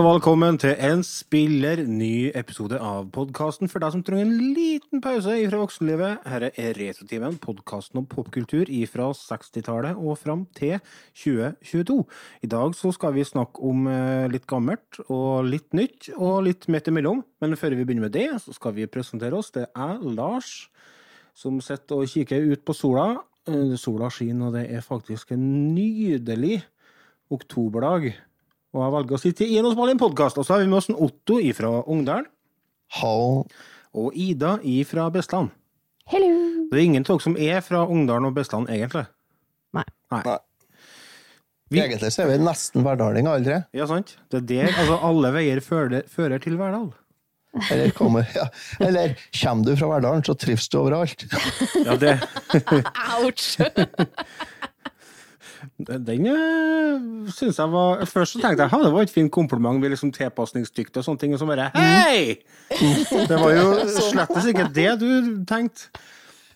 Og velkommen til en spiller ny episode av podkasten for deg som trenger en liten pause fra voksenlivet. Her er Retrotimen, podkasten om popkultur fra 60-tallet og fram til 2022. I dag så skal vi snakke om eh, litt gammelt og litt nytt og litt midt imellom. Men før vi begynner med det, så skal vi presentere oss. Det er Lars som sitter og kikker ut på sola. Eh, Sola skinner, og det er faktisk en nydelig oktoberdag. Og jeg velger å sitte inn og spille en podkast. Og så har vi med oss en Otto fra Ungdalen. Hallo. Og Ida fra Bestland. Hello! Det er ingen av dere som er fra Ungdalen og Bestland, egentlig. Nei. Nei. Nei. Vi, Egentlig så er vi nesten verdalinger alle tre. ja, sant? Det er der altså, alle veier fører, fører til Verdal. Eller kommer, ja. Eller kommer du fra Verdalen, så trives du overalt. Ja, det, Ouch! den uh, syns jeg var Først så tenkte jeg at det var et fint kompliment, vi er liksom tilpasningsdyktige og sånne ting, og så bare Hei! Det var jo slettes ikke det du tenkte.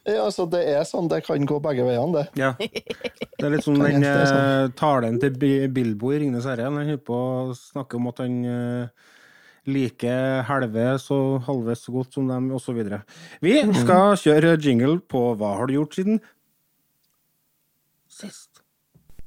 Ja, altså Det er sånn, det kan gå begge veiene, det. Ja. Det er litt sånn den det sånn? eh, talen til Bilbo i Ringenes herre. Han holder på å snakke om at han eh, liker halvveis og halvveis så godt som dem, osv. Vi skal kjøre jingle på Hva har du gjort siden sist?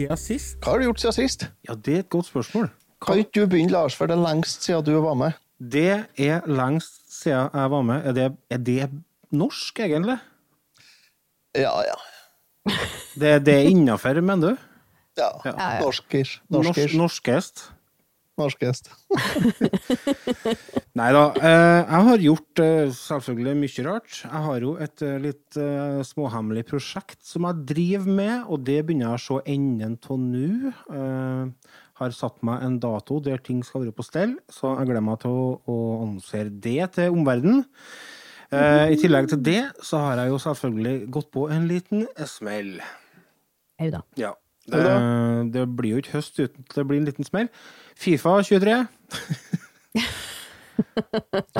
siden sist? Hva har du gjort siden sist? Ja, det er et godt spørsmål. Kan ikke du begynne, Lars, for det er lengst siden du var med? Det er lengst siden jeg var med. Er det, er det norsk, egentlig? Ja, ja. Det, det er innafor, mener du? ja. Ja. Norskish. Norsk, Norskish. Norskest? Norskest. Nei da. Eh, jeg har gjort eh, selvfølgelig mye rart. Jeg har jo et eh, litt småhemmelig prosjekt som jeg driver med, og det begynner jeg å se enden av nå. Eh, har satt meg en dato der ting skal være på stell, så jeg gleder meg til å, å annonsere det til omverdenen. Eh, I tillegg til det så har jeg jo selvfølgelig gått på en liten smell. Au da. Ja. Det, det blir jo ikke høst uten at det blir en liten smell. Fifa 23.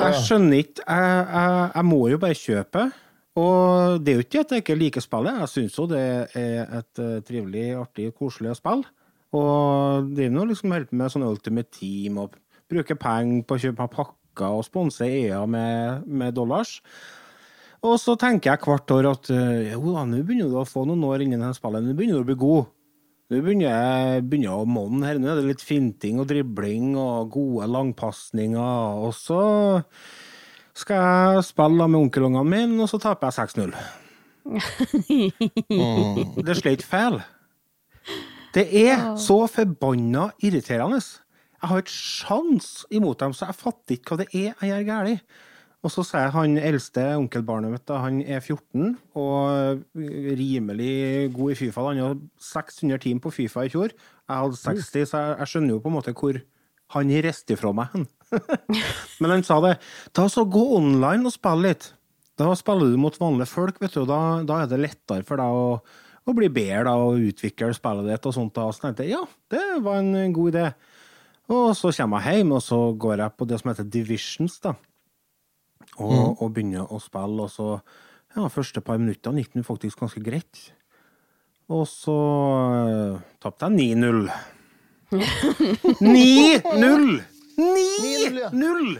Jeg skjønner ikke jeg, jeg, jeg må jo bare kjøpe. Og det er jo ikke at jeg ikke liker spillet. Jeg syns jo det er et eh, trivelig, artig, koselig spill. Og driver nå liksom helt med sånn Ultimate Team og bruker penger på å kjøpe pakker og sponse EA med, med dollars. Og så tenker jeg hvert år at eh, jo da, nå begynner du å få noen år innen det spillet, nå begynner du å bli god. Nå begynner jeg begynner å monne her. Nå er det litt finting og dribling og gode langpasninger. Og så skal jeg spille med onkelungene mine, og så taper jeg 6-0. Det slår ikke feil. Det er så forbanna irriterende. Jeg har ikke sjans imot dem, så jeg fatter ikke hva det er jeg gjør galt. Og så sier han eldste onkelbarnet mitt, da, han er 14 og rimelig god i Fifa. Han hadde 600 team på Fifa i fjor. Jeg hadde 60, så jeg, jeg skjønner jo på en måte hvor han rister fra meg. Men han sa det. Ta så Gå online og spill litt. Da spiller du mot vanlige folk, vet du, og da, da er det lettere for deg å, å bli bedre da, og utvikle spillet ditt. og sånt. Da. Så tenkte jeg ja, det var en god idé. Og så kommer jeg hjem, og så går jeg på det som heter Divisions. da. Og, og begynner å spille, og så ja, første par minuttene gikk det faktisk ganske greit. Og så uh, tapte jeg 9-0. 9-0! 9-0!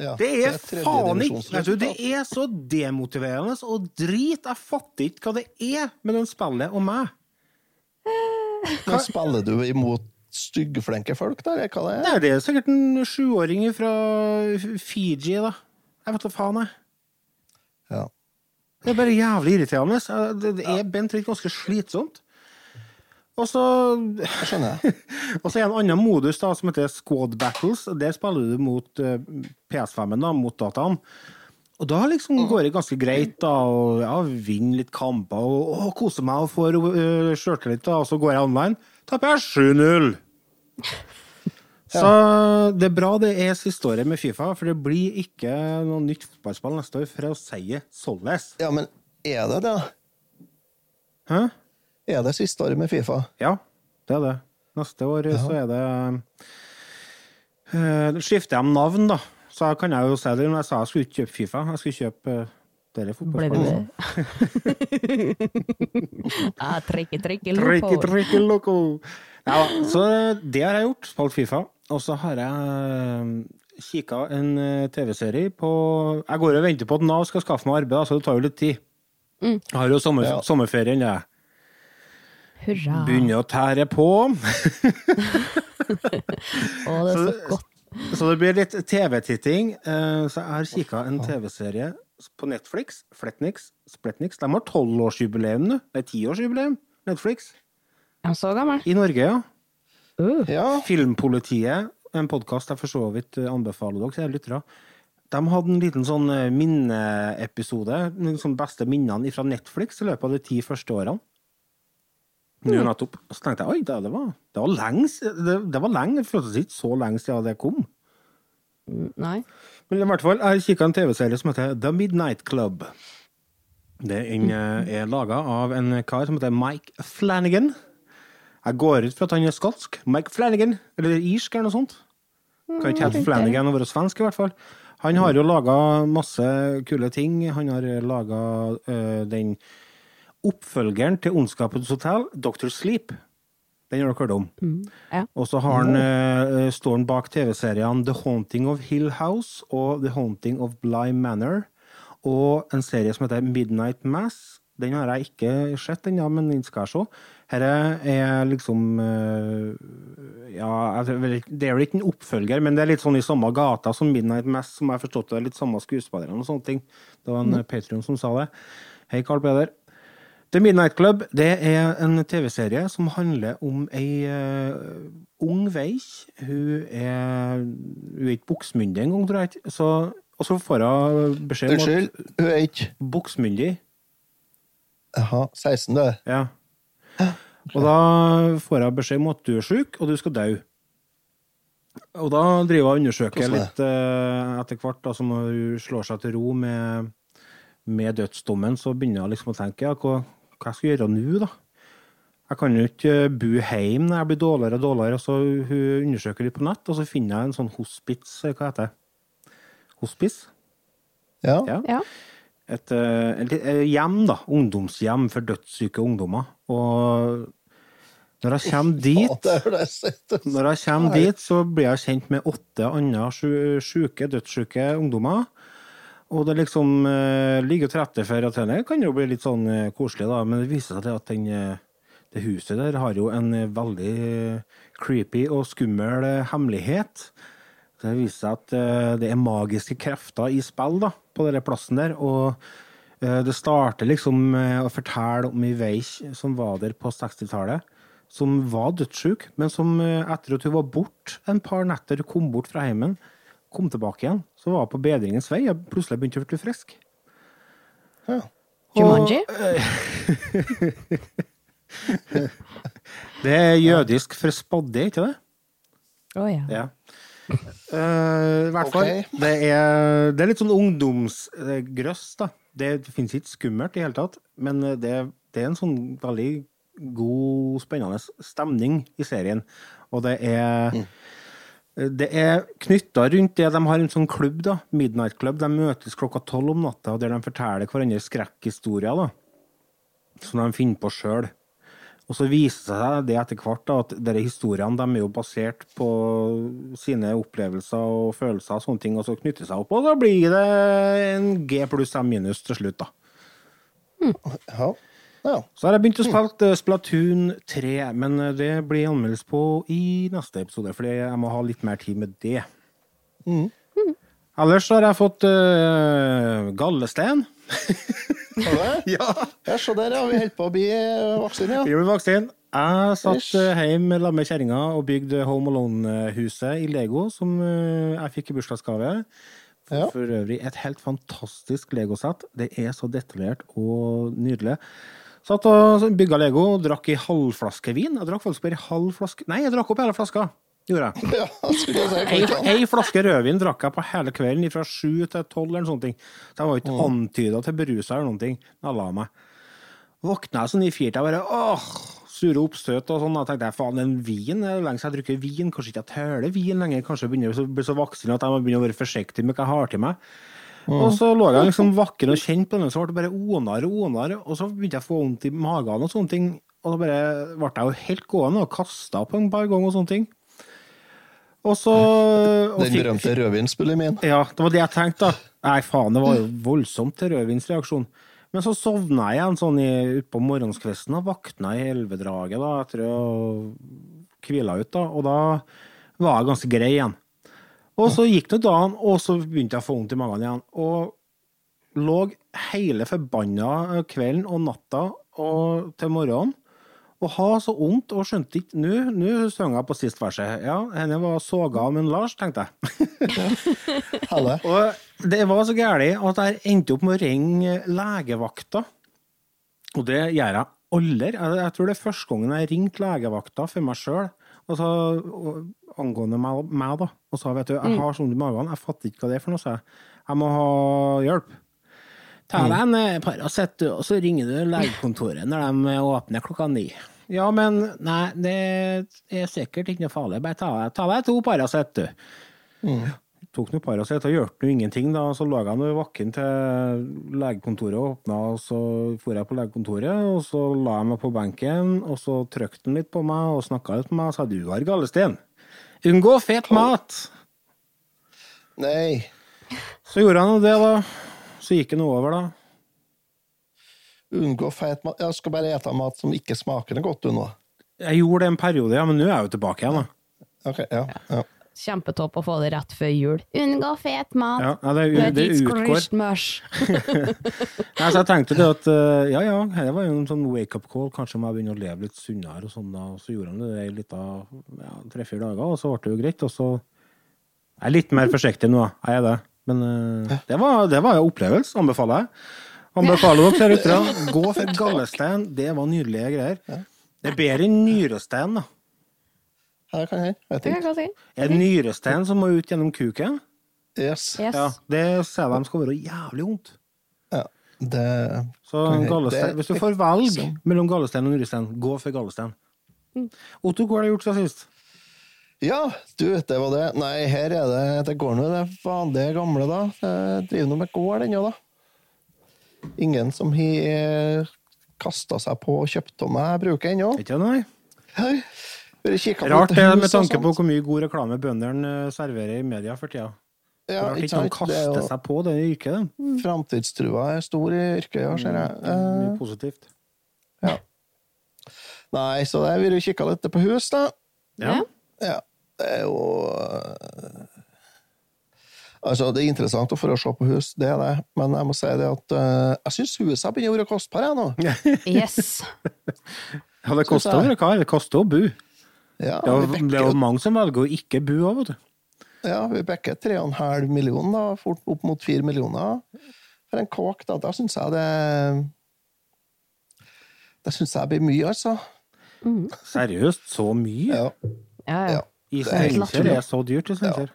Ja, Det er tredje faen ikke du, Det er så demotiverende og drit. Jeg fatter ikke hva det er med den spillet og meg. Men Spiller du imot styggflinke folk, der? Hva det er? Nei, det er sikkert en sjuåring fra Fiji, da. Jeg vet da faen, jeg. Ja. Det er bare jævlig irriterende. Det det er bent litt ganske slitsomt. Og så Jeg skjønner. Og så er det en annen modus da, som heter Squad Battles. og Der spiller du mot uh, PS5-en, da, mot dataen. Og da liksom går det ganske greit, da, og ja, vinner litt kamper og og koser meg og får uh, sjøltillit, og så går jeg online. Taper jeg 7-0. Så det er bra det er siste året med Fifa, for det blir ikke noe nytt fotballspill neste år, for å si således. Ja, men er det det? Hæ? Er det siste året med Fifa? Ja, det er det. Neste år så er det uh, skifter de navn, da. Så kan jeg jo si det når jeg sa jeg skulle ikke kjøpe Fifa. Jeg skulle kjøpe uh, dere fotballspillene. ah, Trikke, trikke, Tricky, loco. tricky, loco. Ja, så det har jeg gjort. Spilt Fifa. Og så har jeg kikka en eh, TV-serie på Jeg går og venter på at Nav skal skaffe meg arbeid, så det tar jo litt tid. Mm. Jeg har jo sommer, Ja. sommerferien, jeg. Hurra. Begynner å tære på. Å, det er så Så- godt. Så det blir litt TV-titting. eh, Så jeg har kikka en TV-serie på Netflix. Fletnix. Spletnix. De har tolvårsjubileum nå. Nei, tiårsjubileum. Netflix. Ja, så gammel? I Norge, ja. Uh, Ja. Filmpolitiet, en podkast jeg for så vidt eh, anbefaler dere, kjære lyttere. De hadde en liten sånn eh, minneepisode, de sånn beste minnene fra Netflix i løpet av de ti første årene. Nå nettopp. Og så tenkte jeg oi, det, det, var, det var lenge det, det var lenge, det føltes ikke så lenge siden det kom. nei. Men i hvert fall, jeg kikka en TV-serie som heter The Midnight Club. Det er, en, eh, er laga av en kar som heter Mike Flanagan. Jeg går ut fra at han er skotsk. Mike Flanagan, eller irsk eller noe sånt. Kan ikke hete Flanagan og være svensk, i hvert fall. Han har jo laga masse kule ting. Han har laga den oppfølgeren til Ondskapens hotell, Dr. Sleep. Den har dere hørt om. Ja. Og så har han, uh, står han bak TV-seriene The Haunting of Hill House og The Haunting of Bly Manor. Og en serie som heter Midnight Mass. Den har jeg ikke sett ennå, men den skal jeg se. Dette er liksom eh, Ja, det er vel ikke en oppfølger, men det er litt sånn i samme gata som Midnight Mass, som jeg har forstått det er litt samme skuespillerne og sånne ting. Det var en mm. Patrion som sa det. Hei, Carl Peder. The Midnight Club det er en TV-serie som handler om ei uh, ung veik. Hun er, hun er ikke buksmyndig engang, tror jeg. ikke. Så, og så får hun beskjed om Unnskyld, hun er ikke buksmyndig Jaha, 16, du. Ja. Og da får jeg beskjed om at du er syk, og du skal dø. Og da driver jeg og undersøker litt uh, etter hvert, da, som hun slår seg til ro med, med dødsdommen, så begynner jeg liksom å tenke ja, hva, hva skal jeg gjøre nå, da? Jeg kan jo ikke bo hjemme når jeg blir dårligere og dårligere. Så hun undersøker litt på nett, og så finner jeg en sånn hospits, hva heter det? Hospice? Ja. Ja Ja. et, eh, et, et hjem, da. Ungdomshjem for dødssyke ungdommer. Og når jeg kommer dit, når jeg kommer dit, så blir jeg kjent med åtte andre syke, sjuke, dødssyke ungdommer. Og det liksom eh, ligger til rette for at det kan jo bli litt sånn eh, koselig, da. Men det viser seg at den, eh, det huset der har jo en veldig creepy og skummel hemmelighet. Det viser seg at det er magiske krefter i spill da, på denne plassen der. Og det starter liksom med å fortelle om ei vei som var der på 60-tallet. Som var dødssyk, men som eh, etter at hun var borte en par netter, kom bort fra heimen, kom tilbake igjen, så var hun på bedringens vei og plutselig begynte å bli frisk. Ja. Jumanji? Det er jødisk for spadde, ikke det? Å ja. Ja. Uh, I hvert fall. Okay. Det, er, det er litt sånn ungdomsgrøss, da. Det finnes ikke skummelt i hele tatt, men det, det er en sånn veldig god, spennende stemning i serien. Og det er Det er knytta rundt det. De har en sånn klubb, da, Midnight Club. De møtes klokka tolv om natta, der de forteller hverandre skrekkhistorier da, som de finner på sjøl. Og så viser seg det etter hvert da, at disse historiene de er jo basert på sine opplevelser og følelser og sånne ting, og så knytter seg opp, og da blir det en G pluss M minus til slutt, da. Ja. Ja. Så har jeg begynt å spille eh, Splatoon 3, men eh, det blir anmeldelse på i neste episode, fordi jeg må ha litt mer tid med det. Ellers så har jeg fått uh, gallestein. Har du det? Ja. Ja, se der, ja. Vi holder på å bli vaksine, ja. Jul vaksin. Jeg satt Ish. eh, hjemme sammen med kjerringa og bygde Home Alone-huset i Lego, som eh, jeg fikk i bursdagsgave. For, Ja. for øvrig et helt fantastisk Lego-sett. Det er så detaljert og nydelig. Satt og bygga Lego og drakk ei halvflaske vin. Jeg drakk faktisk bare ei halv flaske Nei, jeg drakk opp hele flaska. Gjorde jeg. Ja, jeg si. Ei, ei flaske rødvin drakk jeg på hele kvelden fra sju til tolv eller noe sånt. Så jeg var ikke antyda til berusa eller noen ting jeg la meg. Våkna jeg sånn i firt, og bare åh, sure oppstøt og sånn. Jeg tenkte faen, en vin? Er lenge siden jeg drikker vin. Kanskje ikke jeg tøler vin lenger. Kanskje jeg begynner å bli så voksen at jeg må begynne å være forsiktig med hva jeg har til meg. Og så lå jeg liksom vakker og kjent på den, så ble det bare onere og onere. Og så begynte jeg å få vondt i magen og sånne ting. Og da bare ble jeg jo helt gående og kasta opp en par ganger og sånne ting. Og så og Den berømte rødvinsbulimien. ja, det var det jeg tenkte, da. Nei, faen, det var jo voldsomt til rødvinsreaksjon. Men så sovna jeg igjen sånn utpå morgenskvisten og vakna i elvedraget da, etter å hvila ut, da. Og da var jeg ganske grei igjen. Og så gikk det dagen, og så begynte jeg å få vondt i magen igjen. Og lå hele forbanna kvelden og natta og til morgenen og ha så vondt og skjønte ikke Nå nå sang jeg på sist verset. Ja, henne var soga av en Lars, tenkte jeg. Og det var så galt at jeg endte opp med å ringe legevakta. Og det gjør jeg aldri. Jeg tror det er første gangen jeg ringte legevakta for meg sjøl. Altså, og- angående meg, meg, da. Og sa vet du, jeg har sånn i magen, jeg fatter ikke hva det er for noe, sa jeg. Jeg må ha hjelp. Ta deg en eh, Paracet, du, og så ringer du legekontoret når de åpner klokka ni. Ja, men nei, det er sikkert ikke noe farlig. Bare ta, deg- ta deg to Paracet, du tok noe Paracet og gjorde noe ingenting. da, Så lå jeg vakken til legekontoret åpna, og så for jeg på legekontoret. Og så la jeg meg på benken, og så trykte han litt på meg og snakka litt med meg og sa du har gallesten. Unngå fet mat! Nei. Så gjorde han det, da. Så gikk nå over, da. Unngå fet mat. Jeg skal bare ete mat som ikke smaker godt, du nå. Jeg gjorde det en periode, ja, men nå er jeg jo tilbake igjen, da. Ok, ja. ja. Kjempetopp å få det rett før jul. Unngå fet mat. Ja, ja, det, Let det utgår. Christmas. Nei, så jeg tenkte det at eh, ja, ja, dette var jo en sånn wake-up call. Kanskje må jeg begynne å leve litt sunnere og sånn. da, Så gjorde han det i litt av ja, tre-fire dager, og så ble det jo greit. Og så Jeg er litt mer forsiktig nå, jeg er det. Men eh, det var, det var en opplevelse, anbefaler jeg. Anbefaler dere til ute, Gå for gallestein. Det var nydelige greier. Det er bedre enn nyrestein, da. Her kan jeg. Vet Det kan ikke. jeg godt si. Er det nyrestein som må ut gjennom kuken? Yes. Yes. Ja, Det ser de skal være jævlig vondt. Ja. Det Så gallestein, det- hvis du får velge Sånn. mellom gallestein og nyrestein, gå for gallestein. Otto, hva har du gjort siden sist? Ja, du, det var det. Nei, her er det Det går nå det vanlige gamle, da. Jeg driver nå med gård ennå, da. Ingen som har kasta seg på og kjøpt av meg bruker ennå. Ikke nei? Hei. Rart det, med tanke på hvor mye god reklame bøndene serverer i media for tida. Ja, Rart ikke de? Er kaster jo seg på det yrket. det. Framtidstrua er stor i yrket, ja, ser jeg. Mye Eh, positivt. ja. Nei, så jeg vil kikka litt på hus, da. Ja. Ja, det er jo eh, Altså, det er interessant å få se på hus, det er det, men jeg må si det at uh, jeg syns huset begynner å være kostbare, jeg nå. Yes. ja, det koster å være kar. Det koster å bo. Ja, Det er jo- det mange som velger å ikke bo òg, vet du. ja, vi bekker 3,5 millioner, da, fort opp mot 4 millioner. For en kåk, da, da syns jeg det Det syns jeg blir mye, altså. Seriøst, så mye? Ja. Ja, ja. ja. I det er helt Steinkjer er så dyrt i Steinkjer.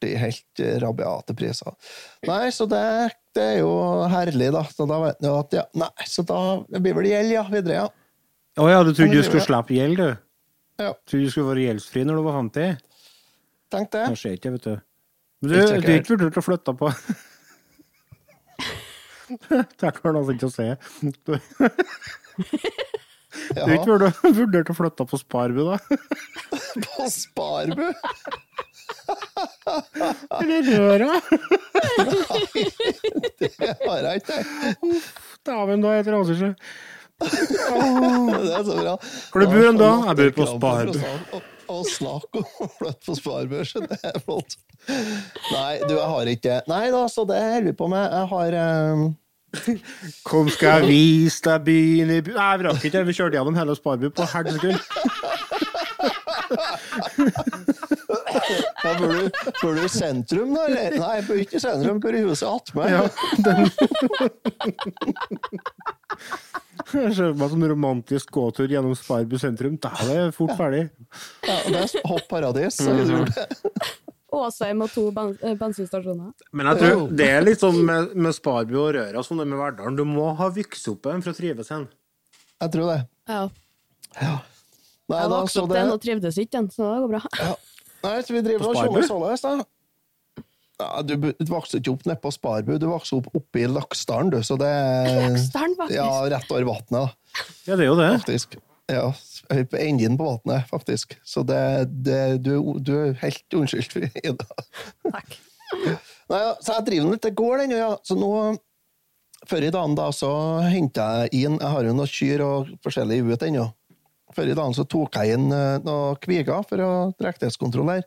Blitt helt eh, rabiate priser. Nei, så det, det er jo herlig, da. Så da vet jeg at ja, Nei, så da det blir vel gjeld, ja, videre, ja. Å ja, du trodde du skulle slippe gjeld, du? Ja, Trodde du skulle være gjeldsfri når du var 50? tenk det. Det skjer ikke, vet du. Men du, du er ikke vurdert å flytte på Det kan altså ikke å se. Du, du er ikke vurdert- å flytte på Sparbu, da? på Sparbu! Eller Røra? Det har jeg ikke. Dæven, da heter det altså ikke Det er så bra. Hvor du bor hen da? Jeg bor på Sparbu. Og- snakk om å flytte på Sparbu, så det er flott. Nei, du, jeg har ikke Nei da, så det holder vi på med. Jeg har um... Kom, skal jeg vise deg byen i by... Nei, vi rakk ikke. Vi kjørte gjennom hele Sparbu på halv sekund. ja, Bor du, bor du i sentrum, da? Eller? Nei, jeg bor ikke i sentrum, jeg bor i huset attmed. Ja, den... Jeg ser meg som en romantisk gåtur gjennom Sparbu sentrum. Da er det fort ferdig. Ja, og det er hopp paradis. jeg. Åsheim og to eh, bensinstasjoner. Men jeg tror det er litt sånn med, med Sparbu og Røra som det er med Verdalen. Du må ha vokst opp en for å trives igjen. Jeg tror det. Ja. Nei, Jeg vokste opp det den og trivdes ikke, den, så det går bra. Nei, så vi driver På og kjører sånn, da. Ja, du, du vokste ikke opp nede på Sparbu, du vokste opp oppe i Laksdalen, du, så det Laksdalen, faktisk. Ja, rett over vannet, da, Ja, det er jo det. faktisk. Ja, på enden på vannet, faktisk. Så det, det du, du er helt unnskyldt, Ida. Takk. Nei, ja, så jeg driver den litt, det går den, ja. Så nå, før i dagen da, så henta jeg inn, jeg har jo noen kyr og forskjellig ut ennå. Før i dagen så tok jeg inn eh, noen kviger for å drektighetskontrollere.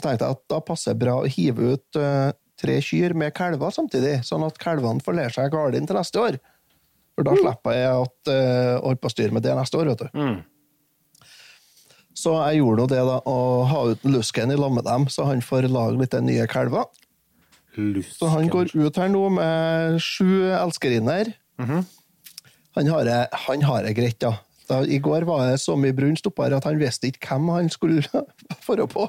Så tenkte jeg at da passer det bra å hive ut uh, tre kyr med kalver samtidig, sånn at kalvene får lære seg gardin til neste år. For da slipper jeg at uh, holde på å styre med det neste år, vet du. Mm. Så jeg gjorde det, da, å ha ut lusken i lag med dem, så han får lage litt nye kalver. Lusken. Så han går ut her nå med sju elskerinner. han, har det, han har det greit, da. Da. I går var det så mye brunst oppe her at han visste ikke hvem han skulle forå på.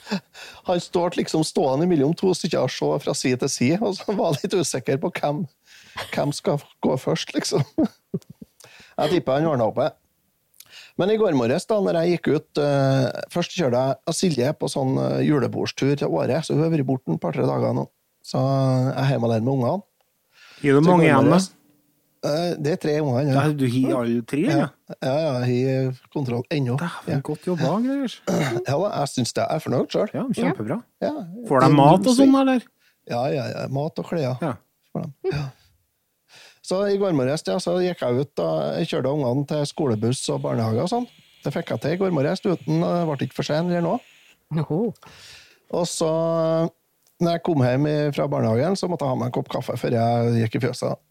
han står liksom stående mellom to stykker og se fra side til side, og så var litt usikker på hvem, hvem skal gå først, liksom. jeg tipper han ordna opp det. Men i går morges, da når jeg gikk ut uh, Først kjørte jeg Silje på sånn uh, julebordstur til Åre, så hun har vært borte et par-tre dager nå. Så jeg er hjemme alene med ungene. Gir du mange igjen, da? Eh, det er tre unger. Ja, Ja, du har alle tre? ja, Ja. ja, ja jeg har kontroll ennå. Ja. Dæven, godt jobba, Gregers. ja da, jeg syns det. Jeg er fornøyd sjøl. Ja, kjempebra. Ja. Får de mat og sånn, eller? Ja, ja, ja. Mat og klær. Ja. Ja. Så i går morges ja, så gikk jeg ut da, jeg kjørte ungene til skolebuss og barnehage og sånn. Det fikk jeg til i går morges uten det ble ikke for sent eller noe. Og så, når jeg kom hjem fra barnehagen, så måtte jeg ha meg en kopp kaffe før jeg gikk i fjøset.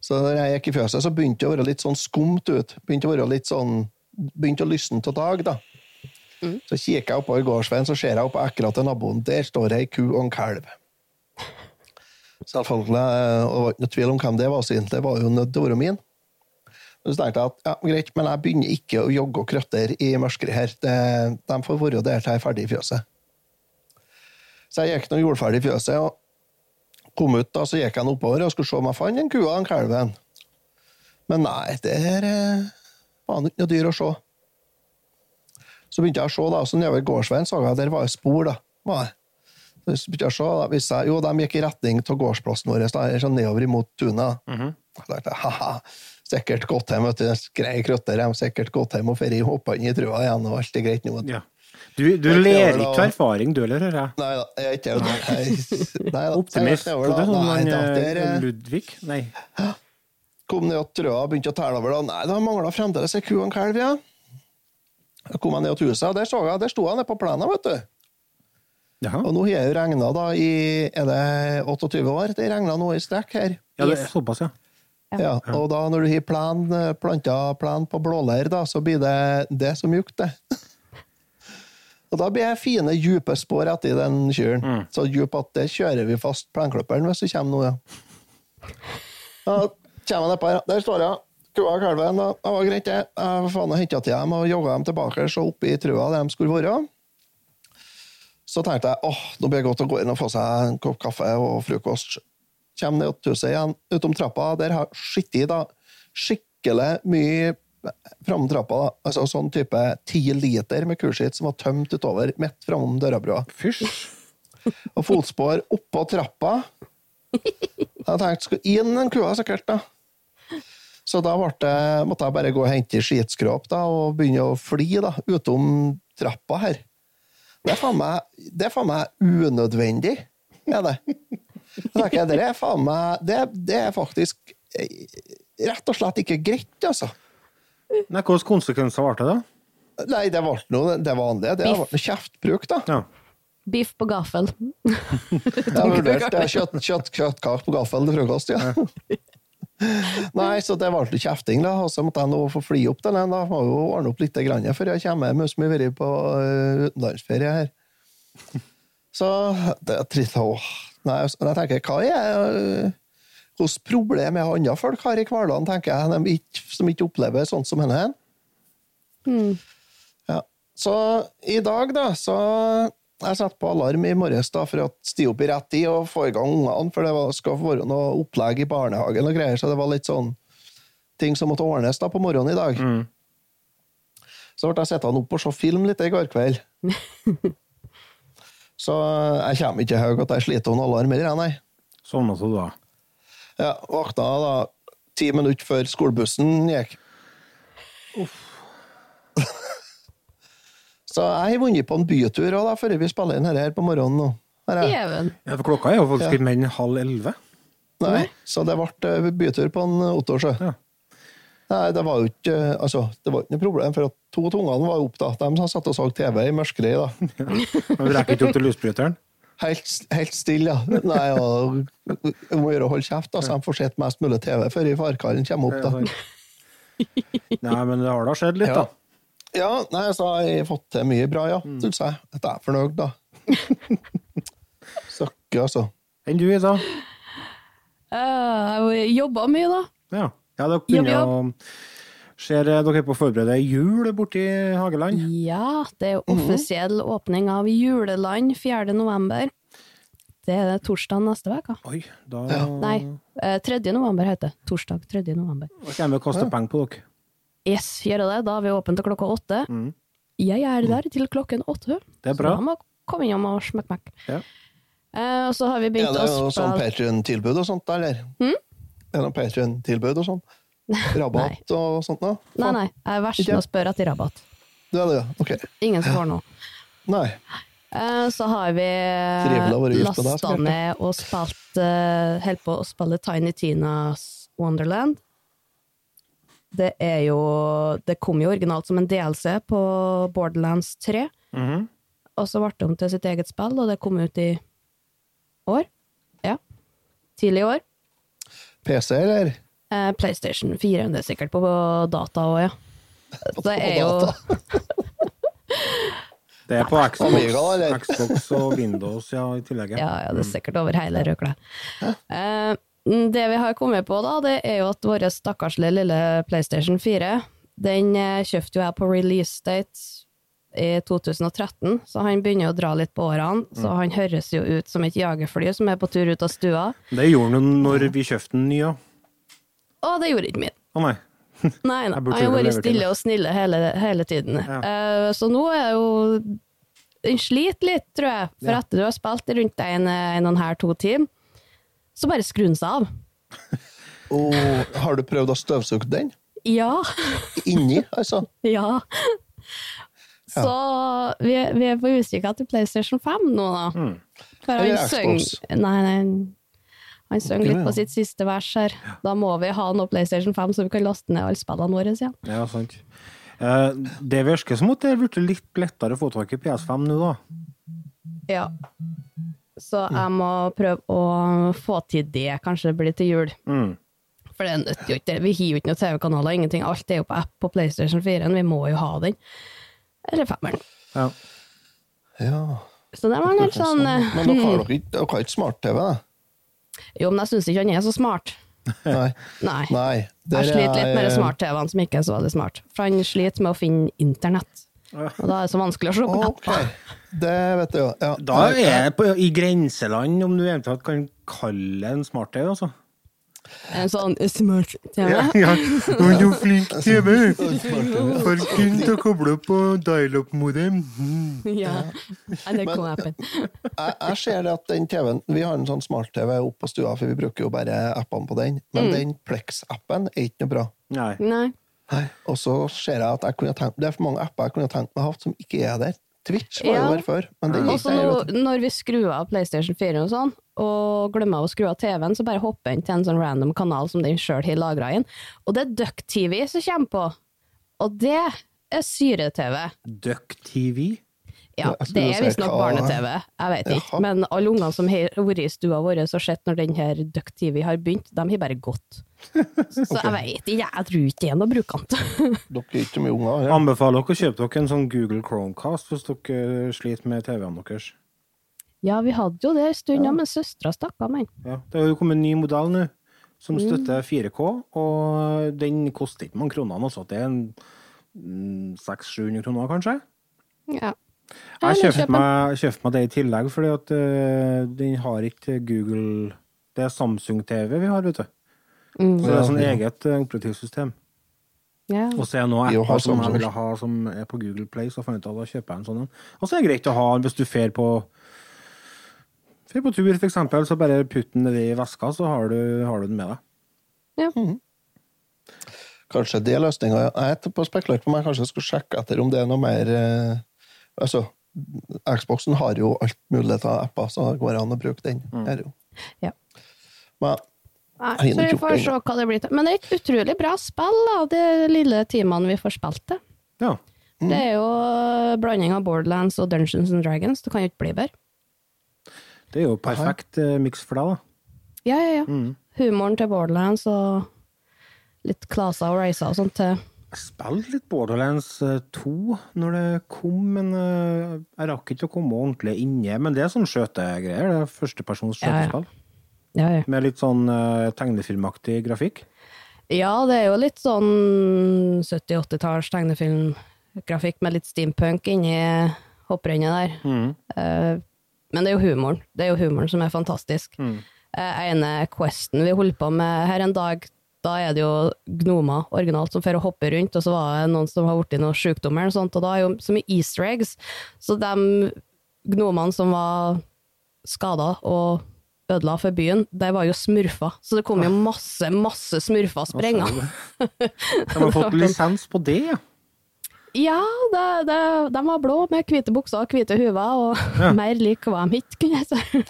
Så når jeg gikk i fjøset, så begynte det å være litt sånn skumt ut. Begynte å være litt sånn, begynte å lysne til dag, da. Så kikker jeg oppover gårdsveien, så ser jeg opp akkurat til naboen. Der står ei ku og en kalv. Selvfølgelig, eh, og det var ikke noe tvil om hvem det var, så egentlig var jo nødt til å være min. Så tenkte jeg at ja, greit, men jeg begynner ikke å jogge og krøtter i mørket her. Det, de får være der til jeg er ferdig i fjøset. Så jeg gikk nå jordferdig i fjøset, og kom ut da, så gikk jeg oppover og skulle se om jeg fant en kua og en kalven. Men nei, det her var det ikke noe dyr å se. Så begynte jeg å se, da, så nedover gårdsveien så jeg at der var det spor. da. Var det. Så begynte jeg å se, da, hvis jeg, jo, de gikk i retning av gårdsplassen vår, da, sånn nedover imot tunet. Da tenkte jeg, haha, sikkert gått hjem, vet du, grei krøtter, de sikkert gått hjem og ferie, hoppa inn i trua igjen, og alt er greit nå. Ja. Du, du ler ikke av erfaring, du heller, hører jeg. Nei da, jeg er ikke det. Optimist. Hva er det sånn Ludvig? Nei. kom ned og trøa og begynte å telle over. da. Nei, det mangla fremdeles ei ku og en kalv, ja. Da kom ned til huset, og der så jeg, der sto jeg nede på plenen, vet du. Jaha. Og nå har jeg jo regna da i er det 28 år. Det regna nå i strekk her. Ja, det er såpass, ja. Ja, og da når du har plen, planta plen på blåleir, da, så blir det det så mjukt, det. Og da blir det fine, dype spor etter den kjøren. Så djup at det kjører vi fast plenklipperen hvis det kommer noe, ja. Da kommer jeg nedpå her. Der står jeg. Kua og kalven. da. Det var greit, det. Jeg faen henta til dem og jogga dem tilbake så oppi trua der de skulle være. Så tenkte jeg åh, nå blir det godt å gå inn og få seg en kopp kaffe og frokost. Kjem ned til huset igjen, utom trappa. Der har skittet da skikkelig mye fram trappa. da. Altså sånn type ti liter med kurskitt som var tømt utover midt framom dørabrua. Og fotspor oppå trappa. Jeg tenkte skulle inn den kua sikkert, da. Så da det, måtte jeg bare gå og hente skitskrap da, og begynne å fly da, utom trappa her. Det er faen meg, det er faen meg unødvendig, er det. Jeg tenker, det er faen meg, det, det er faktisk eh, rett og slett ikke greit, altså. Nei, Hvilke konsekvenser ble det, da? Nei, det ble noe, det vanlige. Det ble noe kjeftbruk, da. Ja. Biff på gaffel. Jeg har vurdert det. Kjøtt, kjøtt, kjøttkake på gaffel til frokost, ja. Nei, så det ble litt kjefting, da. Og så måtte jeg nå få fly opp den. Da må jo ordne opp litt grann, før jeg kommer hjem, som har vært på uh, utenlandsferie her. Så det er trist. Åh. Nei, så jeg tenker, hva er, hvilke problemer andre folk har i hverdagen, tenker jeg, de ikke, som ikke opplever sånt som henne. Ja. Så i dag, da, så jeg satte på alarm i morges da, for å stige opp i rett tid og få i gang ungene, for det var, skal være noe opplegg i barnehagen og greier, så det var litt sånn ting som måtte ordnes da på morgenen i dag. Så ble jeg sittende opp og se film litt i går kveld. så jeg kommer ikke høy at jeg sliter noen alarm heller, nei. Sovna du da? Ja, våkna da ti minutter før skolebussen gikk. Uff. Så jeg har vunnet på en bytur òg, før vi spiller inn her på morgenen. nå. Her er. Even. Ja, for klokka er jo faktisk ikke mer enn halv elleve. Nei, så det ble eh, bytur på en Ottersjø. Ja. Nei, det var jo ikke altså, det var ikke noe problem, for at to av ungene var oppe da. De satt og så TV i mørket. da. Men Du rekker ikke opp til lysbryteren? Helt, helt stille. Nei, og, jeg må gjøre å holde kjeft, da, så de får sett mest mulig TV før farkallen kommer opp. da. Nei, men det har da skjedd litt, Ja. da. Ja, nei, så har jeg fått til mye bra, ja, Mm. syns jeg. Jeg er fornøyd, da. Søkke, altså. Enn du, Ida? Uh, Jeg jobba mye, da. Ja. ja, dere begynner Jobb, å Ser eh, dere er på å forberede jul borti Hageland? Ja, det er jo mm offisiell åpning av Juleland 4. november. Det er torsdag neste uke. Oi, da Nei, eh, 3. november heter det. Torsdag 3. november. Da kommer vi og kaster penger på dere. Yes, gjør det. Da er vi åpne til klokka åtte. Mm. Jeg er der til klokken åtte. Det er bra. Så da må komme innom og smekk-mekk. Ja. Eh, og så har vi Er begynt det å noe sånn spille Patrion-tilbud og sånt, da, eller? Mm? Er det noe Patrion-tilbud og sånn? Rabatt og sånt da? Nei, nei, jeg er verst med å spørre etter rabatt. Det er det, ja. Ok. Ingen som får noe. Nei. Eh, Så har vi deg, lasta ned og spilt eh, Holdt på å spille Tiny Tinas Wonderland. Det er jo Det kom jo originalt som en DLC på Borderlands 3, Mhm. og så ble det om til sitt eget spill, og det kom ut i år. Ja. Tidlig i år. PC, eller? Eh, PlayStation 4, det er sikkert på data òg, ja. Det er jo. Det er på Xbox, Xbox og Windows, ja, i tillegg. Ja, ja, det er sikkert over hele røkla. Eh, det vi har kommet på, da, det er jo at vår stakkarslige lille PlayStation 4, den eh, kjøpte jo jeg på release date i 2013, så han begynner å dra litt på årene, så han høres jo ut som et jagerfly som er på tur ut av stua. Det gjorde han når vi kjøpte den nye. Og det gjorde ikke min. Å nei. Nei, nei. Jeg har vært stille og snille hele, hele tiden. Ja. Uh, så nå er jo Den sliter litt, tror jeg. For Ja. etter du har spilt rundt rundt en, en og en halv, to timer, så bare skrur den seg av. Og har du prøvd å støvsuge den? Ja. Inni, altså? ja. Så vi, vi er på utkikk etter PlayStation 5 nå, da. For han synger. Nei, nei. Han synger litt Ja. på sitt siste vers her. Da må vi ha noe PlayStation 5, så vi kan laste ned alle spillene våre igjen. Ja, sant. Eh, det virker som at det er blitt litt lettere å få tak i PS5 nå, da. Ja. Så jeg må prøve å få til det, kanskje det blir til jul. Mm. For det nytter jo ikke. Vi har jo ikke noen TV-kanaler, ingenting. Alt er jo på app på PlayStation 4, vi må jo ha den. Eller femmeren. Ja. Ja. Så det var litt sånn eh, Men dere har dere har ikke smart-TV, da? Jo, men jeg syns ikke han er så smart. Nei. Nei. Nei. Jeg sliter litt med de er- smart-TV-ene som ikke er så veldig smart. For han sliter med å finne internett. Og da er det så vanskelig å se på Ok, apper. det vet du jo. Ja. Da er jeg på, i grenseland, om du eventuelt kan kalle det en smart-TV, altså. En sånn smart-TV. Ja, ja. Og noe flink TV! For kun til å koble opp på dial-up-modem. Mm. Ja. NRK-appen. Jeg, jeg ser det at den TV-en Vi har en sånn smart-TV oppe på stua, for vi bruker jo bare appene på den. Men Mm. den Plex-appen er ikke noe bra. Nei. Nei. Nei. Og så ser jeg at jeg kunne tenkt, det er for mange apper jeg kunne tenkt meg hatt som ikke er der. Twitch var Ja. jo der før, men det gikk ikke nå, når vi skrur av PlayStation 4 og sånn, og glemmer å skru av TV-en, så bare hopper inn til en sånn random kanal som den sjøl har lagra inn. Og det er Duck-TV som kommer på. Og det er syre-TV. Duck-TV? Ja, det er visstnok barne-TV, jeg vet ikke. Jaha. Men alle ungene som har vært i stua vår og sett når den her Duck-TV har begynt, de har bare gått. Så jeg vet ikke, jeg tror ikke det er noe brukant. Dere er ikke så mye unger. Ja. Anbefaler dere å kjøpe dere en sånn Google Chromecast hvis dere sliter med TV-ene deres. Ja, vi hadde jo det en stund, ja, men søstera stakk av meg. Ja, det har jo kommet en ny modell nå. som støtter 4K, og den koster ikke mange kronene. Altså. Det er en mm, 600-700 kroner, kanskje. Ja. Jeg kjøpte meg, kjøpt meg det i tillegg, fordi at uh, den har ikke Google Det er Samsung-TV vi har, vet du. Mm. Så det er sånn eget uh, operativsystem. ja. Og så er det noen har apper som jeg vil ville ha som er på Google Play, så fant jeg ut at da kjøper jeg en sånn en. Og så er det greit å ha hvis du fer på Fer på tur, for eksempel, så bare putt den nedi i veska, så har du, har du den med deg. Ja. Kanskje det er løsninga. Jeg er på spekulert på om jeg kanskje skulle sjekke etter om det er noe mer eh, Altså, Xboxen har jo alt mulig av apper, så det går an å bruke den. Her, jo. Ja. Men Nei, så vi får se hva det blir til. Men det er et utrolig bra spill, da, de lille timene vi får spilt det. Ja. Det er jo blanding av Borderlands og Dungeons and Dragons. Det kan jo ikke bli bedre. Det er jo perfekt uh, miks for deg, da. Ja, ja, ja. Mm. Humoren til Borderlands og litt klaser og racer og sånt til spilte litt Borderlands eh, 2 når det kom, men eh, jeg rakk ikke å komme ordentlig inne. Men det er sånn skjøtegreier. Det er førstepersons Ja, ja. skjøtespill. ja, ja. Med litt sånn uh, tegnefilmaktig grafikk. ja, det er jo litt sånn 70-80-talls tegnefilmgrafikk med litt steampunk inni hopprennet der. Mm. Uh, men det er jo humoren. Det er jo humoren som er fantastisk. Mm. Uh, ene questen vi holdt på med her en dag, da er det jo gnomer originalt som får hoppe rundt, og så var det noen som har blitt i noen eller og sånt, og da er jo så mye easter eggs. Så de gnomene som var skada og ødela for byen, de var jo smurfer. Så det kom jo masse, masse smurfer sprengende. De har fått lisens på det, ja. Ja, det, det, de var blå med hvite bukser og hvite huver, og Ja. mer lik hva de het, kunne jeg si.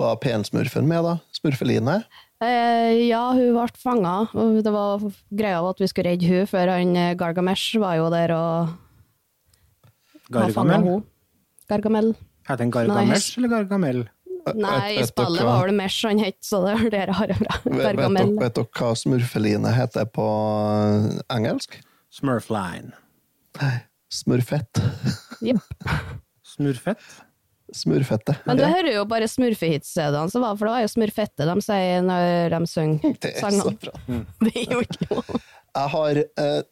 var pensmurfen med, da? Smurfeline? Eh, ja, hun ble fanga, det var greia at vi skulle redde hun før han eh, Gargamesh var jo der og Gargamel. Gargamel. Heter han Gargamesh eller Gargamel? Nei, i spillet var det Mesh han het, så det er det jeg har. Vet, vet, Gargamel. vet dere hva smurfeline heter på eh, engelsk? Smurfline. Smurfett. Jepp. Smurfett? Smurfette. Men du hører jo bare smurfehitsedene, som var, for det var jo smurfette de sier når de synger Det er så sangene. bra. Det er jo ikke noe. Jeg har, eh,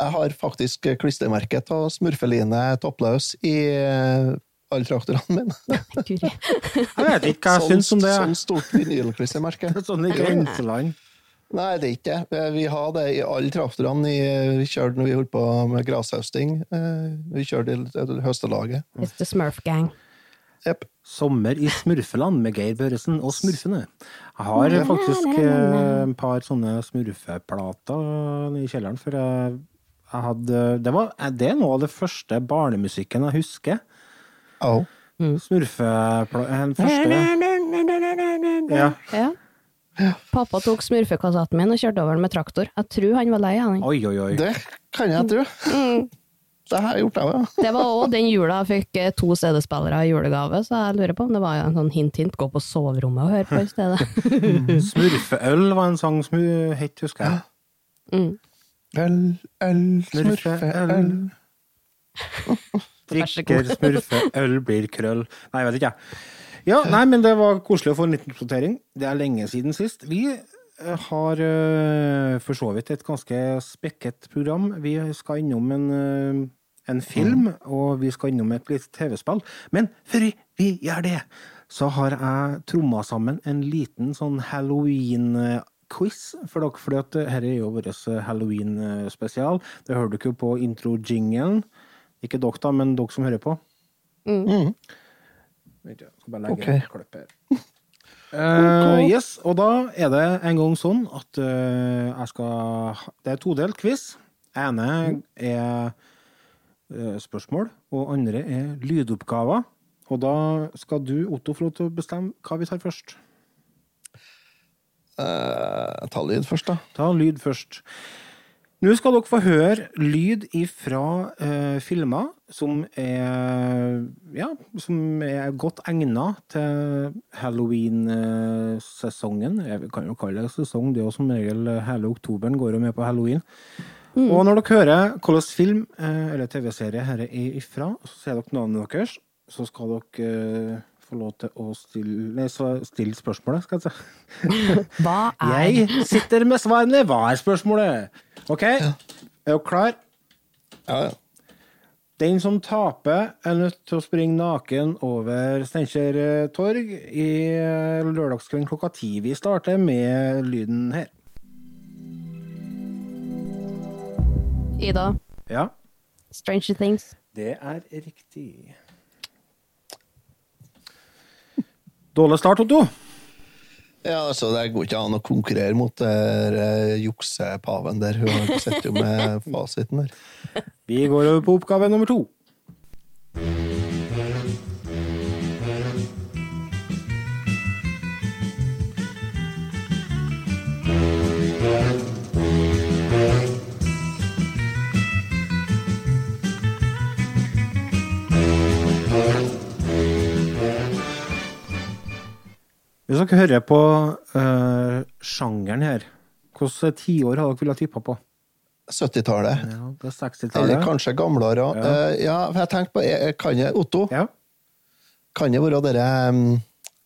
jeg har faktisk klistremerket av smurfeline toppløs i eh, alle traktorene mine. Jeg vet ikke hva jeg syns om det. Sånn stort vinylklistremerke. Sånn i grenseland. Nei, det er ikke det. Vi har det i alle traktorene. Vi kjørte når vi holdt på med grashøsting. Eh, Vi kjørte i høstelaget. It's the Smurf gang. Jepp. Sommer i Smurfeland med Geir Børresen og Smurfene. Jeg har faktisk eh, et par sånne smurfeplater i kjelleren, for jeg, jeg hadde det, var, det er noe av det første barnemusikken jeg husker. Oh. Smurfepla... Den første Ja. Ja. Pappa tok smurfekassetten min og kjørte over den med traktor. Jeg tror han var lei av den. Oi, oi, oi. Det kan jeg tro. Det har jeg gjort, jeg òg. Det var òg den jula jeg fikk eh, to CD-spillere i julegave, så jeg lurer på om det var en sånn hint-hint, gå på soverommet og høre på i stedet. Smurfeøl var en sang som hun het, husker jeg. Mm. Øl, øl, Smurfeøl. Drikker smurfeøl blir krøll. Nei, jeg vet ikke, jeg. Ja, nei, men det var koselig å få en liten oppdatering. Det er lenge siden sist. Vi eh, har eh, for så vidt et ganske spekket program. Vi skal innom en, en film, og vi skal innom et lite TV-spill. Men før vi gjør det, så har jeg tromma sammen en liten sånn halloween-quiz for dere, for dette er jo vår halloween-spesial. Det hører dere jo på intro-jinglen. Ikke dere, da, men dere som hører på. Mm. mm. jeg skal bare legge okay. en klipp her. Uh, yes, og da er det en gang sånn at uh, jeg skal Det er todelt quiz. ene er eh, spørsmål, og andre er lydoppgaver. Og da skal du, Otto, få lov til å bestemme hva vi tar først. Eh, ta lyd først, da. Ta lyd først. Nå skal dere få høre lyd ifra eh, filmer som er, ja, som er godt egnet til halloween-sesongen. Jeg kan jo kalle det sesong, det er jo som regel eh, hele oktoberen går jo med på halloween. Og når dere hører hvilken film eh, eller TV-serie dette er ifra, så sier dere navnet deres, så skal dere eh, få lov til å stille, nei, stille spørsmålet, skal jeg si. Hva er Jeg sitter med svarene. Hva er spørsmålet? OK, er dere klar? Ja, ja. Den som taper, er nødt til å springe naken over Steinkjer eh, torg i lørdagskvelden klokka ti. Vi starter med lyden her. Ida? Ja, Stranger Things. det er riktig. Dårlig start, Otto. ja altså, det går ikke an å konkurrere mot der, uh, juksepaven der. Hun sitter jo med fasiten der. Vi går over på oppgave nummer to. Hvis dere hører på uh, sjangeren her, hvilke tiår har dere villet tippa på? 70-tallet. Ja, det er Eller 60-tallet. kanskje gamlere. Ja. Uh, ja, for jeg tenkte på eh, Kan jeg, Otto, Ja. kan det være dere um,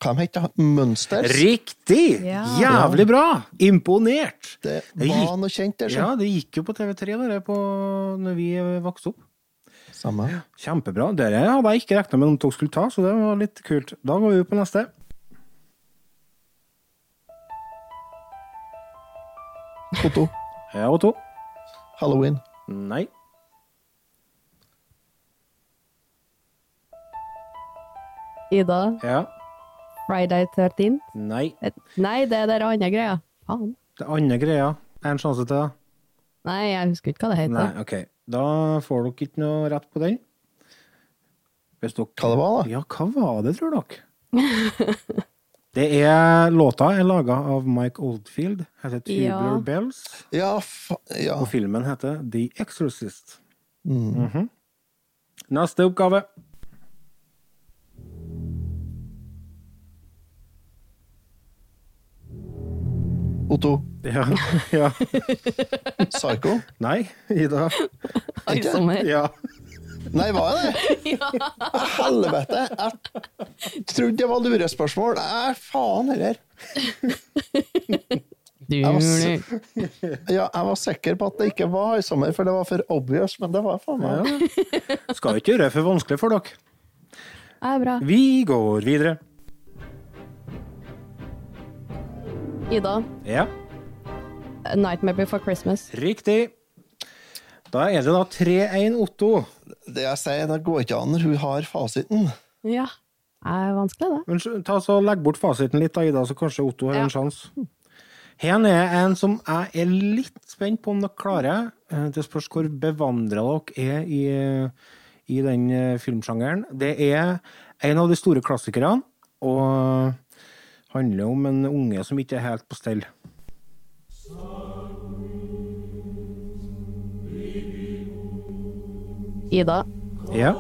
Hva de heter? Mønsters? Riktig! Ja. Jævlig bra! Imponert! Det Det var gikk- noe kjent der, Ja, det gikk jo på TV3 der på, når vi vokste opp. Samme. Kjempebra. Dere hadde jeg ikke regna med at dere skulle ta, så det var litt kult. Da går vi på neste. Otto. Ja, Otto. Halloween. Nei. Ida? Ja. Friday 13? Nei. Et- Nei, det er den andre greia. Faen. Det andre greia. En sjanse til, det Nei, jeg husker ikke hva det heter. Nei, OK. Da får dere ikke noe rett på den. Hvis dere Hva det var, da? Ja, hva var det, tror dere? Det er Låta er laga av Mike Oldfield, heter Tubular Ja. Bells, Ja, fa ja. og filmen heter The Exorcist. Mm. Mhm. Neste oppgave. Otto. Ja. ja. Psycho. Nei, Ida. Ikke? Ja. Nei, var jeg det? Helvete! Jeg trodde det var lurespørsmål. Nei, faen heller. Du, Jeg var, ja, jeg var sikker på at det ikke var høysommer, for det var for obvious, men det var faen meg ja. Skal ikke gjøre det for vanskelig for dere. Ja, bra. Vi går videre. Ida, Ja, A Nightmare Before Christmas. riktig. Da er det da 3-1 Otto. Det jeg sier, det går ikke an når hun har fasiten. Ja. Det er vanskelig, det. Men ta så Legg bort fasiten litt, da, Ida, så kanskje Otto har Ja. en sjanse. Her er en som jeg er litt spent på om dere klarer. Eh, Det spørs hvor bevandra dere er i, i den eh, filmsjangeren. Det er en av de store klassikerne, og handler om en unge som ikke er helt på stell. Ida, Ja,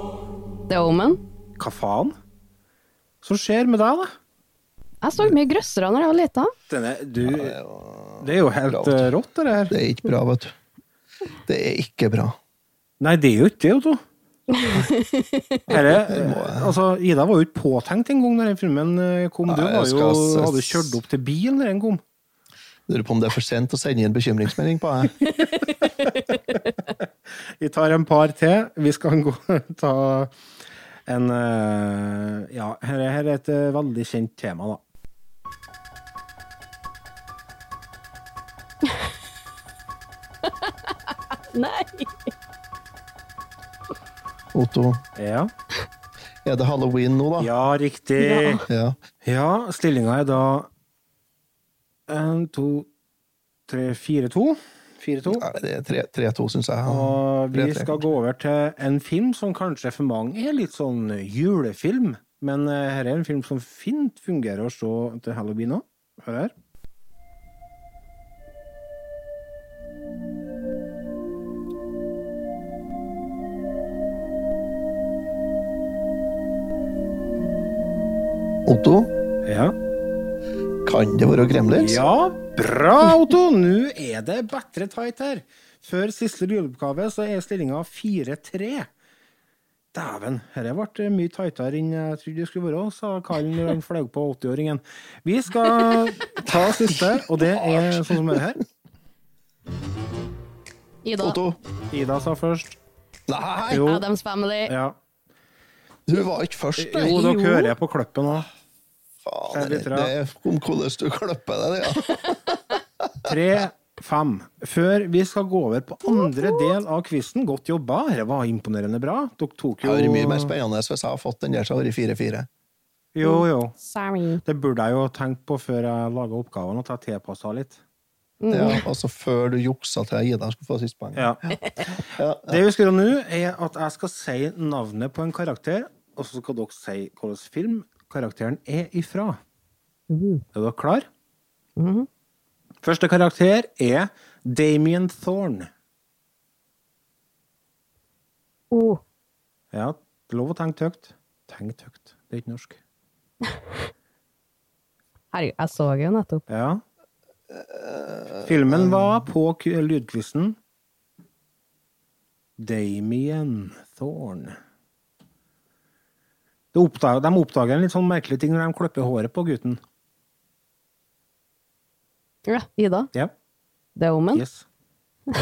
The Omen. hva faen? Som skjer med deg, da? Jeg så mye grøssere da jeg var lita. Du, det er jo helt bra, rått, det der. Det er ikke bra, vet du. Det er ikke bra. Nei, det er jo ikke det, Otto. Herre, altså, Ida var jo ikke påtenkt en gang da den filmen eh, kom. Du Nei, var jo, hadde kjørt opp til bilen da den kom. Lurer på om det er for sent å sende inn bekymringsmelding på deg. Vi tar en par til. Vi skal gå, ta en eh, Ja, her er, er et eh, veldig kjent tema, da. Nei! Otto, Ja, er det halloween nå, da? ja riktig. Ja. Ja. Ja, stillinga er da en, to, tre, fire, to. Fire, to. Nei, Det er 3-2, syns jeg. Og vi 3-3. skal gå over til en film som kanskje for mange er litt sånn julefilm. Men eh, her er en film som fint fungerer å se til halloween òg. Hør her. Otto, Ja. Kan det være Gremlins? ja, bra, Otto! Nå er det bedre tight her. Før siste juleoppgave så er stillinga 4-3. Dæven, dette ble mye tightere enn jeg trodde det skulle være, sa Kallen når han fløy på 80-åringen. Vi skal ta siste, og det er sånn som det er her. Ida. Otto. Ida sa først. Nei, Jo, Adams Family. ja. du var ikke først. jo dere hører jeg på klippen nå. Faen, det, det er om hvordan du klipper det. Ja. Tre, fem. Før vi skal gå over på andre del av quizen, godt jobba. Dette var imponerende bra. Dere tok jo Det hadde vært mye mer spennende hvis jeg hadde fått den der som har vært 4-4. Jo, jo. Sorry. Det burde jeg jo tenkt på før jeg laga oppgavene, at jeg tilpassa litt. Ja, altså før du juksa til jeg gir deg skulle få siste poeng. Ja. Ja, Det vi skal gjøre nå, er at jeg skal si navnet på en karakter, og så skal dere si hvilken film karakteren er ifra. Er dere klar? Første karakter er Damien Thorne. Oh. Ja, lov å tenke høyt. Tenk høyt. Det er ikke norsk. Herregud, jeg så jo nettopp. Ja. Filmen var på lydquizen. Damien Thorne. De oppdager, de oppdager en litt sånn merkelig ting når de klipper håret på gutten. Ja, Ida. Ja, The Omen. yes.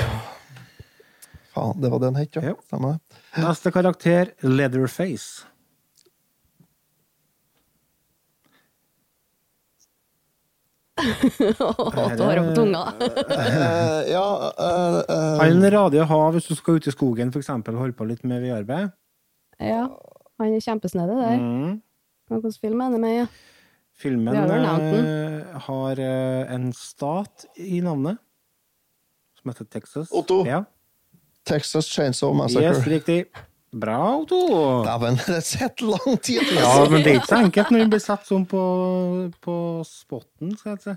Faen, det var den het, ja. Ja. Stemmer det. Neste karakter, Leatherface. Åh, du har det på tunga. Eh, ja, uh, En Han å ha hvis du skal ut i skogen, for eksempel, holde på litt med vedarbeid. Ja, han er kjempesnedig der. Mm. Hvilken film er det med? Ja? Filmen Vi har eh, har eh, en stat i navnet, som heter Texas. Otto. Ja. Texas Chainsaw Massacre. Yes, riktig. Bra, Otto! Dæven, det sitter lang tid! Ja, men det er ikke så enkelt når den blir satt sånn på, på spotten, skal jeg si.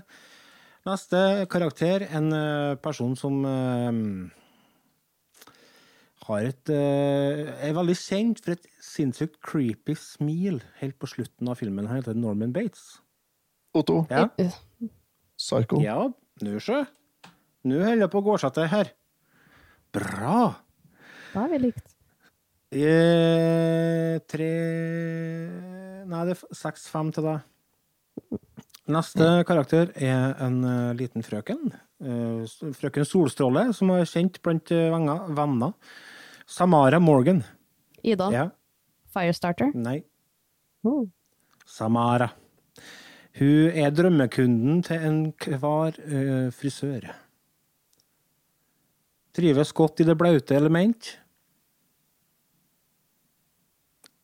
Neste karakter, en eh, person som eh, har et eh, er veldig kjent for et sinnssykt creepy smil helt på slutten av filmen. Han heter Norman Bates. Otto, Ja, Psycho. ja nå sjø. Nå holder det på å gå seg til her. Bra! Da har vi likt. Eh, tre Nei, det er seks-fem til deg. Neste karakter er en eh, liten frøken. Eh, frøken Solstråle, som er kjent blant venner. Samara Morgan. Ida. Ja, Firestarter. nei. Oh. Samara. Hun er drømmekunden til enhver uh, frisør. Trives godt i det blaute element.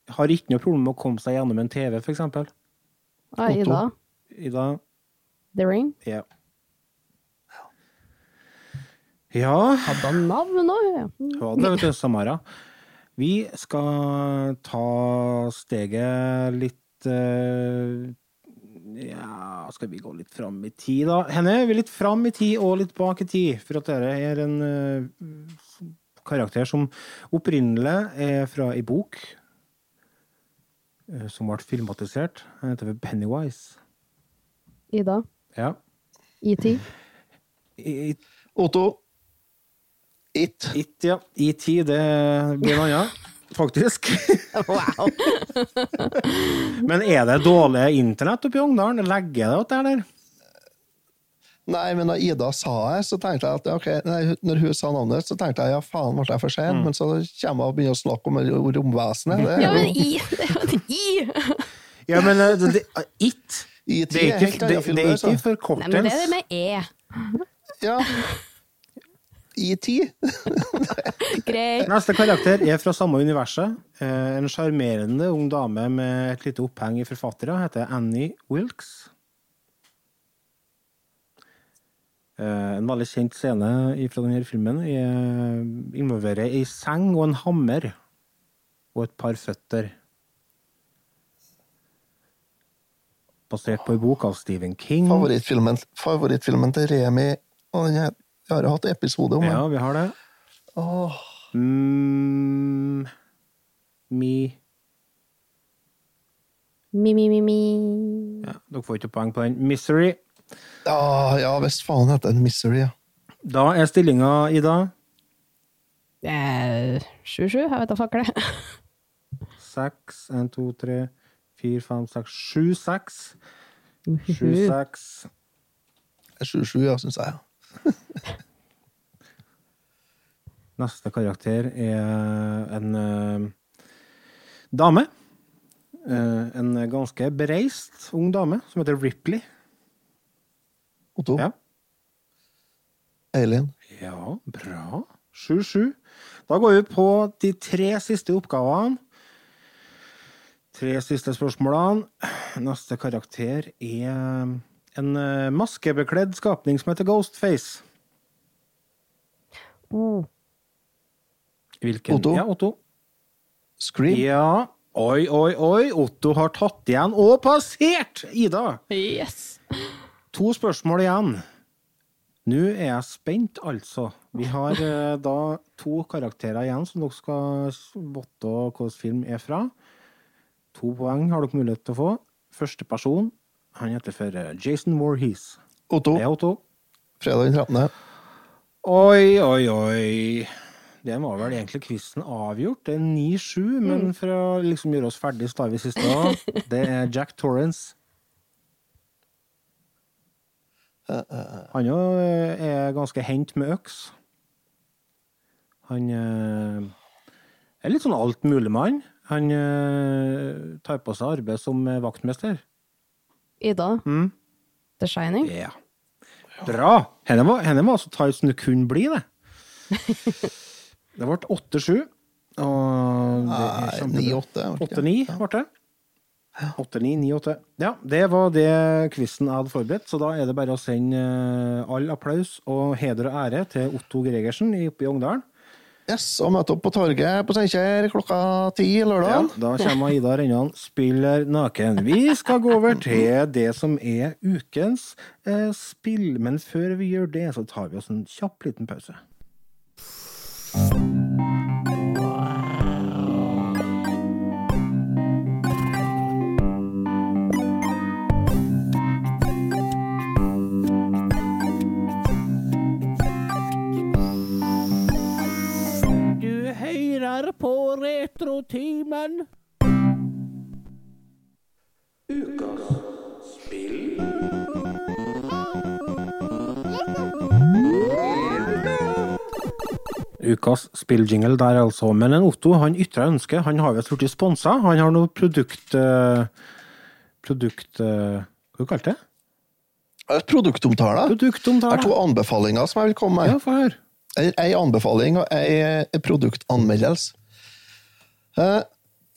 Har ikke noe problem med å komme seg gjennom en TV, for eksempel. Ah, Ida. Ida The Ring. Ja. Ja, Hadde han navn òg? Ja. Hun hadde det, vet du, Samara. Vi skal ta steget litt uh, Ja, skal vi gå litt fram i tid, da? Henne er vi litt fram i tid og litt bak i tid, for at dette er en uh, karakter som opprinnelig er fra ei bok uh, som ble filmatisert. Den heter Pennywise. Ida. Ja. ET. I, i Otto. It. It, ja. IT, det blir noe annet, faktisk. Wow. Men er det dårlig internett oppe i Ungdalen? Legger det at det er der? Nei, men da Ida sa det, så tenkte jeg at ok, nei, når hun sa navnet, så tenkte jeg ja, faen, ble jeg for sen? Men så kommer hun og begynner å snakke om romvesenet. Det er Ja, men I! Det er jo et I! Ja, men eh, det, det, It IT Det er ikke, det, det er ikke Nei, men det er det med E. Ja. IT. Greit. Neste karakter er fra samme universet. Eh, En sjarmerende ung dame med et lite oppheng i forfattere heter Annie Wilkes. Eh, En veldig kjent scene fra denne filmen er- involverer ei seng og en hammer og et par føtter. Basert på en bok av Stephen King. Favorittfilmen, favorittfilmen til Remi. Og den jeg har jo hatt episode om det. Ja, vi har det. Åh, Mm, mi Mi, mi, mi, mi. ja, Dere får ikke poeng på den. Misery. Ja, ja visst faen heter den Misery, ja. Da er stillinga, Ida Eh, 7-7, jeg vet da fakker det. seks. En, to, tre, fire, fem, seks, sju, seks. Sju, seks. Er 7-7, ja, syns jeg. Neste karakter er en uh, dame. Uh, en ganske bereist ung dame som heter Ripley. Otto. Ja. Eileen. Ja, bra. 7-7. Da går vi på de tre siste oppgavene. Tre siste spørsmålene. Neste karakter er en eh, maskebekledd skapning som heter Ghostface. Oh. Hvilken? Otto? Ja, Otto. Scream. Ja. Oi, oi, oi. Otto har tatt igjen og passert Ida. Yes! To spørsmål igjen. Nå er jeg spent, altså. Vi har eh, da to karakterer igjen som dere skal votte hvilken film er fra. To poeng har dere mulighet til å få. Første person, han heter for eh, Jason Voorhees. Otto. Det er Otto. Fredag den 13. Oi, oi, oi. Det var vel egentlig quizen avgjort. Det er 9-7, men for å liksom gjøre oss ferdig, så tar vi siste òg. Det er Jack Torrance. Han jo eh, er ganske hendt med øks. Han eh, er litt sånn altmuligmann. Han eh, tar på seg arbeid som eh, vaktmester. Ida. Mm. The Shining. Ja. Bra! Henne var, henne var så tight som det kunne bli, det. Det ble 8-7. Og det er Nei, 9-8. var det ikke? 8-9 ble det. 8-9, 9-8. Ja, det var det quizen jeg hadde forberedt, så da er det bare å sende eh, all applaus og heder og ære til Otto Gregersen oppe i Ongdalen. Yes, og møte opp på torget på Steinkjer klokka ti Ja, lørdag. da kommer Ida Rennan spiller naken. Vi skal gå over til det som er ukens eh, spill, men før vi gjør det, så tar vi oss en kjapp liten pause. Hører på Retrotimen. Ukas spilljingle der, altså. Men en Otto han ytra ønske. Han har visst blitt sponsa. Han har noe produkt... eh, produkt... eh, hva kalte det? Et produktomtale. Det er to anbefalinger som jeg vil komme med. Ja, for høre. Ei anbefaling og ei produktanmeldelse. Eh,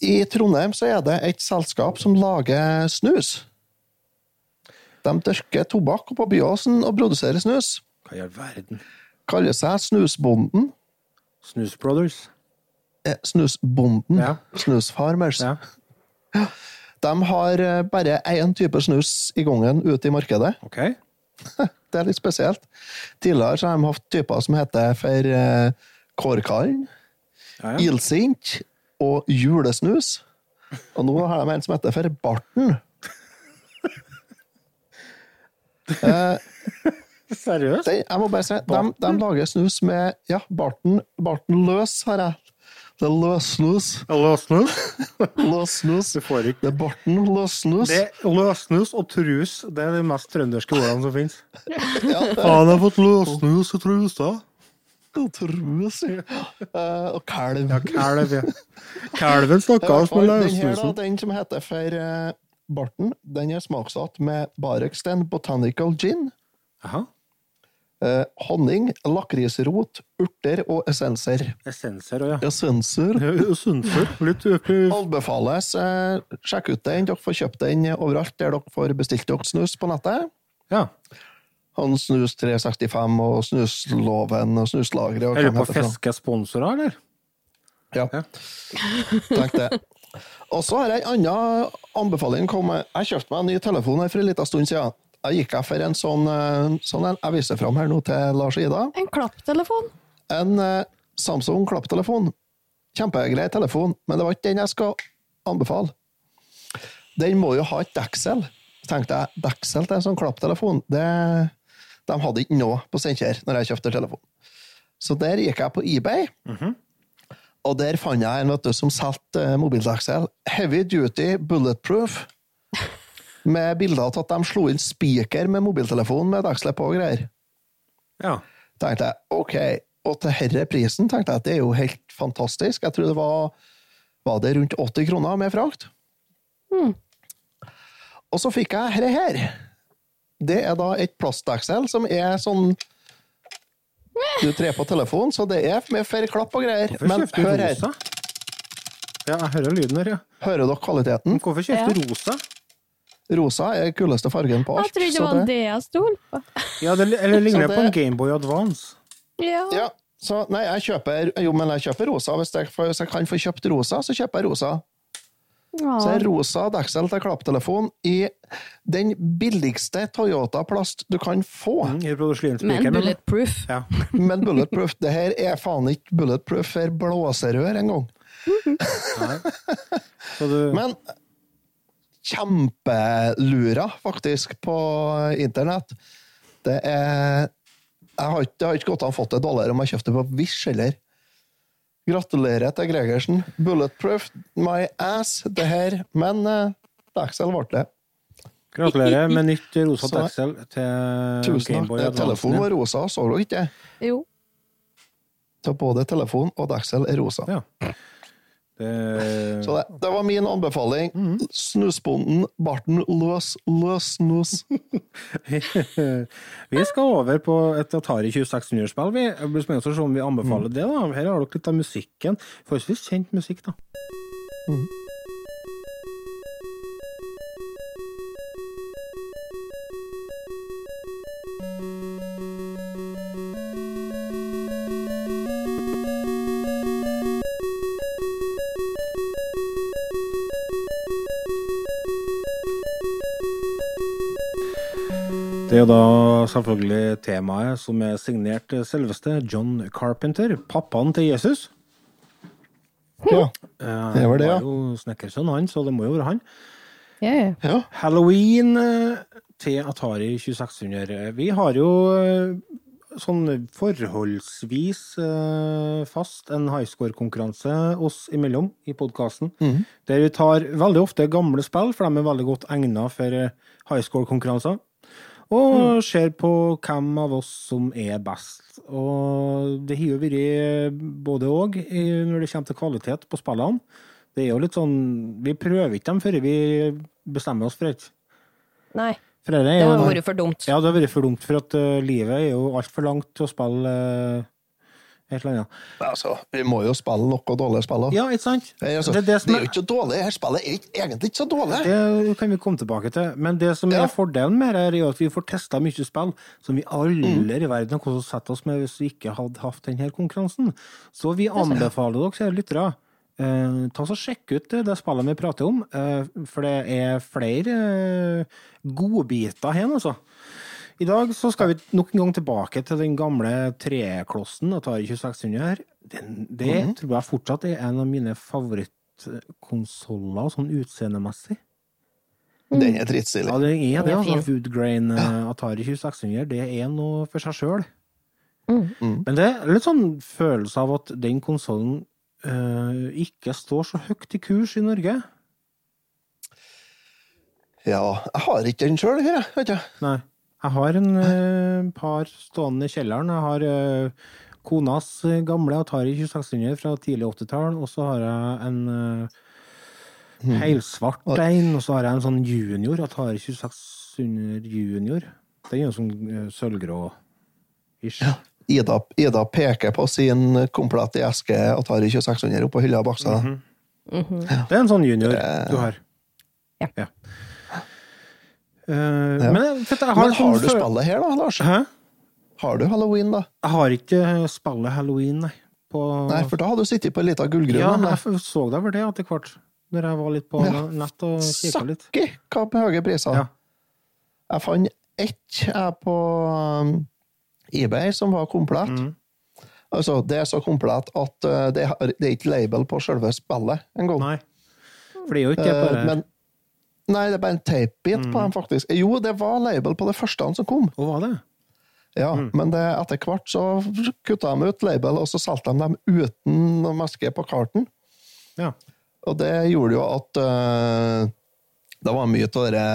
I Trondheim så er det et selskap som lager snus. De dyrker tobakk på Byåsen og produserer snus. Hva i all verden? Kaller seg Snusbonden. Snus Brothers. Eh, Snusbonden. Ja. Snusfarmers. Ja. De har eh, bare én type snus i gangen ute i markedet. OK. Det er litt spesielt. Tidligere så har de hatt typer som heter for eh, Kårkallen, Ja, ja. Ildsint og Julesnus. Og nå har de en som heter for Barten. Seriøst? Jeg må bare si, de, de lager snus med Ja, Barten, Barten løs, har jeg. Det er løssnus. Løssnus? Løssnus. Du får ikke Det er Barten løssnus. Det er løssnus og trus det er de mest trønderske ordene som finnes. Ja, Han har fått løssnus og trusa. trus. Eh, og kalv. Ja, kalv, ja. Kalven stakkars med løssnusen. den som heter for uh, Barten, den er smaksatt med Bareksten Botanical Gin, Jaha. Eh, honning, lakrisrot, urter og essenser. Essenser ja. Essenser? Essenser. Litt Anbefales. Eh, sjekk ut den. Dere får kjøpt den overalt der dere får bestilt dere snus på nettet. Ja. Han Snus 365 og Snusloven og Snuslageret. Er du på for fiskesponsorer, eller? Ja. Ja. Tenk det. Og så har jeg en annen anbefaling. Kom. Jeg kjøpte meg en ny telefon her for en liten stund siden. Jeg gikk jeg for en sånn, eh, sånn en, jeg viser fram her nå til Lars og Ida. En klapptelefon. En eh, Samsung klapptelefon. Kjempegrei telefon, men det var ikke den jeg skal anbefale. Den må jo ha et deksel. Så tenkte jeg, deksel til en sånn klapptelefon, det, de hadde ikke noe på Steinkjer når jeg kjøpte telefon. Så der gikk jeg på eBay. Og der fant jeg en vet du, som solgte uh, mobildeksel. Heavy duty bulletproof. Med bilder av at de slo inn spiker med mobiltelefon med dekselet på og greier. Ja. tenkte jeg, ok, og til herre prisen tenkte jeg at det er jo helt fantastisk. Jeg tror det var, var det rundt 80 kroner med frakt. Og så fikk jeg herre her. Det er da et plastdeksel som er sånn Du trer på telefonen, så det er med flere klapp og greier. Men du hør her. Ja, jeg hører lyden her, ja. Hører dere kvaliteten? Men Hvorfor kjøpte du rosa? Rosa er kuleste fargen på alt. Jeg trodde det var det jeg stolte på. Ja, det eller ligner det på en Gameboy Advance. Ja. Ja, så nei, jeg kjøper Jo, men jeg kjøper rosa. Hvis jeg, hvis jeg kan få kjøpt rosa, så kjøper jeg rosa. Så er rosa deksel til klapptelefon i den billigste Toyota-plast du kan få. Mm, Men bulletproof. Ja. Men bulletproof, det her er faen ikke bulletproof for blåserør engang. Så du, Men kjempelura, faktisk, på internett. Det er jeg har ikke, jeg har ikke gått an å få det dårligere om jeg kjøpte det på Wish heller. Gratulerer til Gregersen. Bulletproof, my ass, det her. Men uh, Daxel ble det. gratulerer med nytt rosa Dexel til Tusen. Gameboy Eh, Telefonen var rosa, så du ikke det? Jo. Så både telefon og Daxel er rosa. Ja. Det, Så det, det var min anbefaling. Snusbonden, barten løs, løs snus. vi skal over på et Atari 2600-spill. vi. Blir spennende å se om vi anbefaler det. da. Her har dere litt av musikken. Forholdsvis kjent musikk, da. Det er da selvfølgelig temaet som er signert selveste John Carpenter, pappaen til Jesus. Ja. Eh, Det var det, ja. Det var jo snekkersønn, han, så det må jo være han. Ja, ja. Halloween eh, til Atari 2600. Vi har jo eh, sånn forholdsvis fast en highscore-konkurranse oss imellom i podkasten. Der vi tar veldig ofte gamle spill, for de er veldig godt egna for highscore-konkurranser. Og ser på hvem av oss som er best. Og det har jo vært både òg når det kommer til kvalitet på spillene. Det er jo litt sånn Vi prøver ikke dem før vi bestemmer oss for et. Nei, For det, det har vært for dumt. Ja, det har vært for dumt, for at uh, livet er jo altfor langt til å spille eh, eller annet. Altså, vi må jo spille noe dårlige spill. Ja, ikke sant? Altså, det er det som det er jo ikke dårlig. Her spillet er egentlig ikke så dårlig. Det kan vi komme tilbake til. Men det som Ja. er fordelen med det, er at vi får testa mye spill som vi aldri Mm. i verden har sett sette oss med hvis vi ikke hadde hatt denne konkurransen. Så vi anbefaler dere, kjære lyttere, eh, ta så sjekk ut det, spillet vi prater om, eh, for det er flere eh, godbiter her, altså. I dag så skal vi nok en gang tilbake til den gamle treklossen Atari 2600 her. Den, det Mhm. tror jeg fortsatt er en av mine favorittkonsoller sånn utseendemessig. Den er drittstilig. Ja, den er det. Den er altså. fin. Food Grain eh, Atari 2600, det er noe for seg sjøl. Mm. Men det er litt sånn følelse av at den konsollen øh, ikke står så høyt i kurs i Norge. Ja, jeg har ikke den sjøl, jeg. Vet du. Nei. Jeg har en uh, par stående i kjelleren. Jeg har uh, konas gamle Atari 2600 fra tidlig 80-tall, og så har jeg en uh, helsvart en, og så har jeg en sånn junior, Atari 2600 junior. Den er jo sånn uh, sølvgrå-ish. Ida, Ida peker på sin komplette eske Atari 2600 oppå hylla bak seg. Det er en sånn junior du har. Ja. Ja. Eh, Men, jeg- jeg har, Men sånn har du føl- spillet her, da, Lars? Hæ? Har du halloween, da? Jeg har ikke spillet halloween, nei. På... Nei, for da hadde du sittet på ei lita gullgrunn. Ja, jeg så deg vel det etter hvert, når jeg var litt på Ja. nett og kikka litt. Sakki, hva med høye priser? Ja. Jeg fant ett jeg på um, eBay som var komplett. Mm. Altså, det er så komplett at uh, det, har, det er ikke label på selve spillet engang. For det er jo ikke Eh, bare men Nei, det er bare en tapebit Mm. på den, faktisk. Jo, det var label på det første som kom. Hva var det? Ja, men det, etter hvert så kutta de ut label, og så solgte de dem uten maske på karten. Ja. Og det gjorde jo at uh, det var mye av de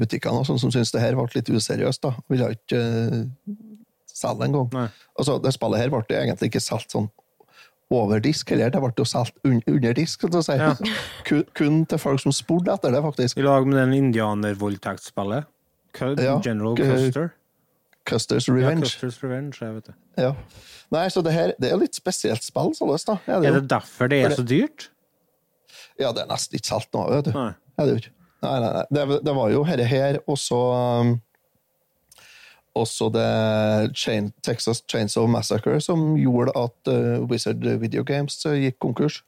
butikkene og som syntes det her ble litt useriøst. da. Ville ikke uh, selge engang. Altså, det spillet her ble egentlig ikke solgt sånn over disk, heller. Det ble jo solgt un under disk, skal du si. Ja. kun, kun til folk som spurte etter det, faktisk. I lag med den indianervoldtektsspillet. Ja, General Custer. Custers Ja, Revenge. Custer's Revenge, jeg vet det. Ja. Nei, så det her det er litt spesielt spill, således, da. Er det Er det derfor det er så dyrt? Ja, det er nesten ikke solgt nå, vet du. Nei. Det. Nei, nei, nei. Det, det var jo herre her, og så um, også det Chain, Texas Chainsaw Massacre som gjorde at uh, Wizard Video Games uh, gikk konkurs.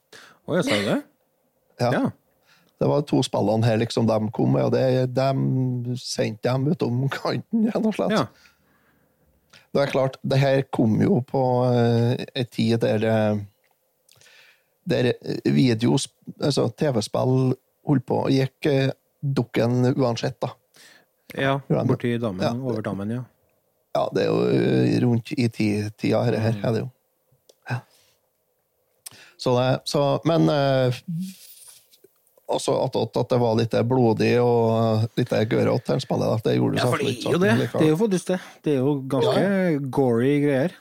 Å, jeg sa det? Ja. Ja. Det var to spillene her liksom de kom med, og det, de sendte dem utom kanten, rett og slett. ja. Det er klart, det her kom jo på uh, ei tid der, der videos, altså TV-spill, holdt på og gikk uh, dukken uansett, da. Ja, Ja, borti dammen, ja. over dammen, ja. Ja, det er jo uh, rundt i ti- tida her, her er det jo. Ja. Så det, så, men eh, også attåt at det var litt blodig og litt gørete, det spillet. Det gjorde Ja, for det er jo det. Det er jo faktisk det. Det er jo ganske gory greier.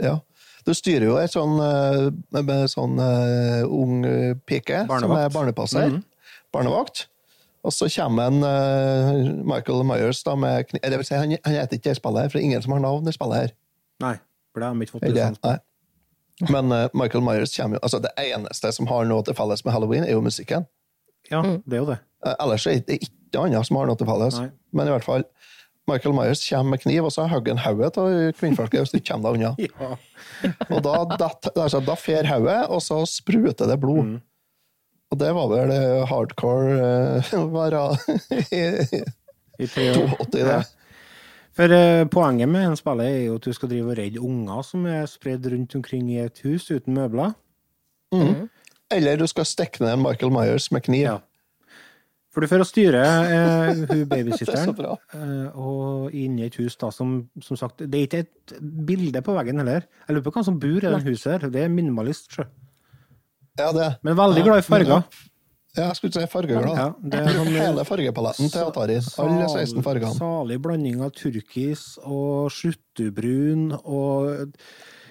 Ja. Du styrer jo ei sånn, eh, med, med sånn uh, ung pike pike som er barnepasser. Mhm. Barnevakt. Og så kommer en uh, Michael Myers da med kniv Det vil si, han, han heter ikke i spillet her, for det er ingen som har navn i spillet her. Nei, for det har de ikke fått til det? Nei. Men uh, Michael Myers kommer jo altså Det eneste som har noe til felles med halloween, er jo musikken. Ja, det er jo det. Uh, ellers er det ikke annet som har noe til felles. Nei. Men i hvert fall, Michael Myers kommer med kniv, og så hogger han hodet av kvinnfolket hvis du ikke kommer deg unna. Ja. Og da, datt- altså, da fer hodet, og så spruter det blod. Mm. Og det var vel eh, hardcore uh, være i I 82, det. For eh, poenget med en spiller er jo at du skal drive og redde unger som er spredd rundt omkring i et hus uten møbler. Eller du skal stikke ned Michael Myers med kniv. Ja. For du får å styre eh, hun er babysitteren eh, og inni et hus da, som, som sagt Det er ikke et bilde på veggen heller. Jeg lurer på hvem som bor i det huset her. Det er minimalist, sjø. Ja, det. Men veldig glad i farger. Ja, jeg skulle si fargeglad. Ja, det er noen... Hele fargepaletten til Atari. Alle 16 fargene. Salig blanding av turkis og sluttubrun og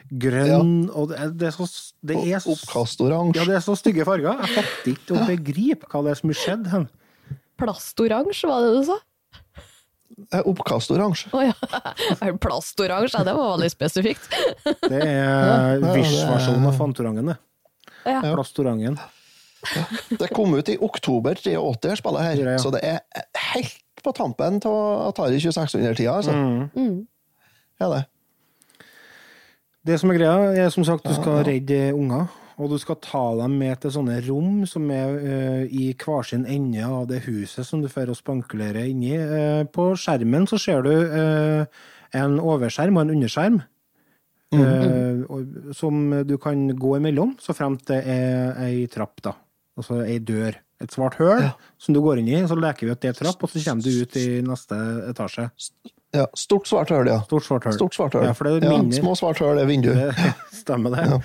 grønn og det er, så det er så, Oppkastoransje. ja, det er så stygge farger. Jeg fatter ikke å begripe hva det er som har skjedd. Plastoransje, var det du sa? Oppkastoransje. Å ja. Plastoransje, det var veldig spesifikt. Det er det er- Wish-versjonen av Fantorangen, det. Ja. Plastorangen. Det kom ut i oktober 83, spillet her, Ja, ja. så det er helt på tampen av Atari 2600-tida. Altså. Mm. Ja, det. Det som er greia, er som sagt du skal redde unger. Og du skal ta dem med til sånne rom som er uh, i hver sin ende av det huset som du får spankulere inni. Uh, på skjermen så ser du uh, en overskjerm og en underskjerm. Eh, og- som du kan gå imellom, så fremt det er ei trapp, da. Altså ei dør. Et svart høl som du går inn i, så leker vi at det er trapp, og så kommer du ut i neste etasje. Ja, stort svart høl, ja. Stort svart høl. Stort svart høl. Ja, for det Ja, små svart høl er vindu. Det stemmer det. Ja.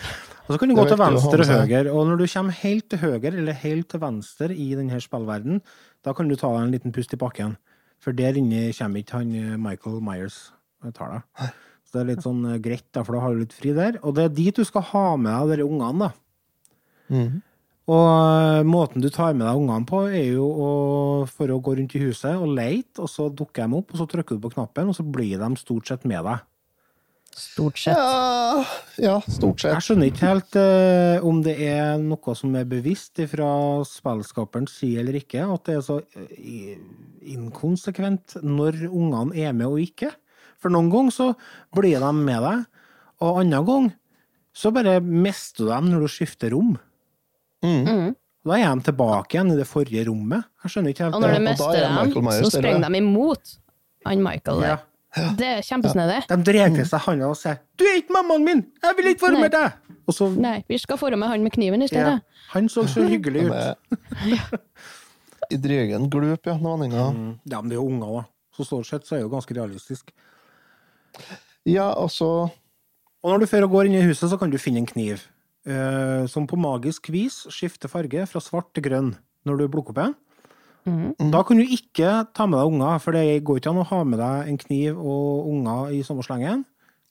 Og så kan du gå til venstre og høyre, og når du kommer helt til høyre eller helt til venstre i denne spillverden, da kan du ta deg en liten pust i bakken. For der inne kommer ikke han eh, Michael Myers og tar deg. Det er litt sånn eh, greit, da, for da har du litt fri der. Og det er dit du skal ha med deg de ungene, da. Mm. Og eh, måten du tar med deg ungene på, er jo å, for å gå rundt i huset og leite, og så dukker de opp, og så trykker du på knappen, og så blir de stort sett med deg. Stort sett. Ja, ja, stort Jeg skjønner ikke helt uh, om det er noe som er bevisst fra spillskaperens side eller ikke, at det er så inkonsekvent når ungene er med og ikke. For noen ganger så blir de med deg, og andre ganger så bare mister du dem når du skifter rom. Mm. Da er de tilbake igjen i det forrige rommet. Jeg skjønner ikke helt Og når du mister er dem, så springer de imot han Michael der. Ja. Det er kjempesnedig. De drar til seg handa og sier 'Du er ikke mammaen min! Jeg vil ikke være med deg!' Og så Nei, vi skal forme med han med kniven i ja. Han så så hyggelig ut. I drygen glup, ja. Noen annen. Ja, men det er jo unger, òg. Så stort sett så er det jo ganske realistisk. Ja, og Og når du fører og går inn i huset, så kan du finne en kniv eh, som på magisk vis skifter farge fra svart til grønn når du plukker opp en. Mm. Da kan du ikke ta med deg unger, for det går ikke an å ha med deg en kniv og unger i samme slengen.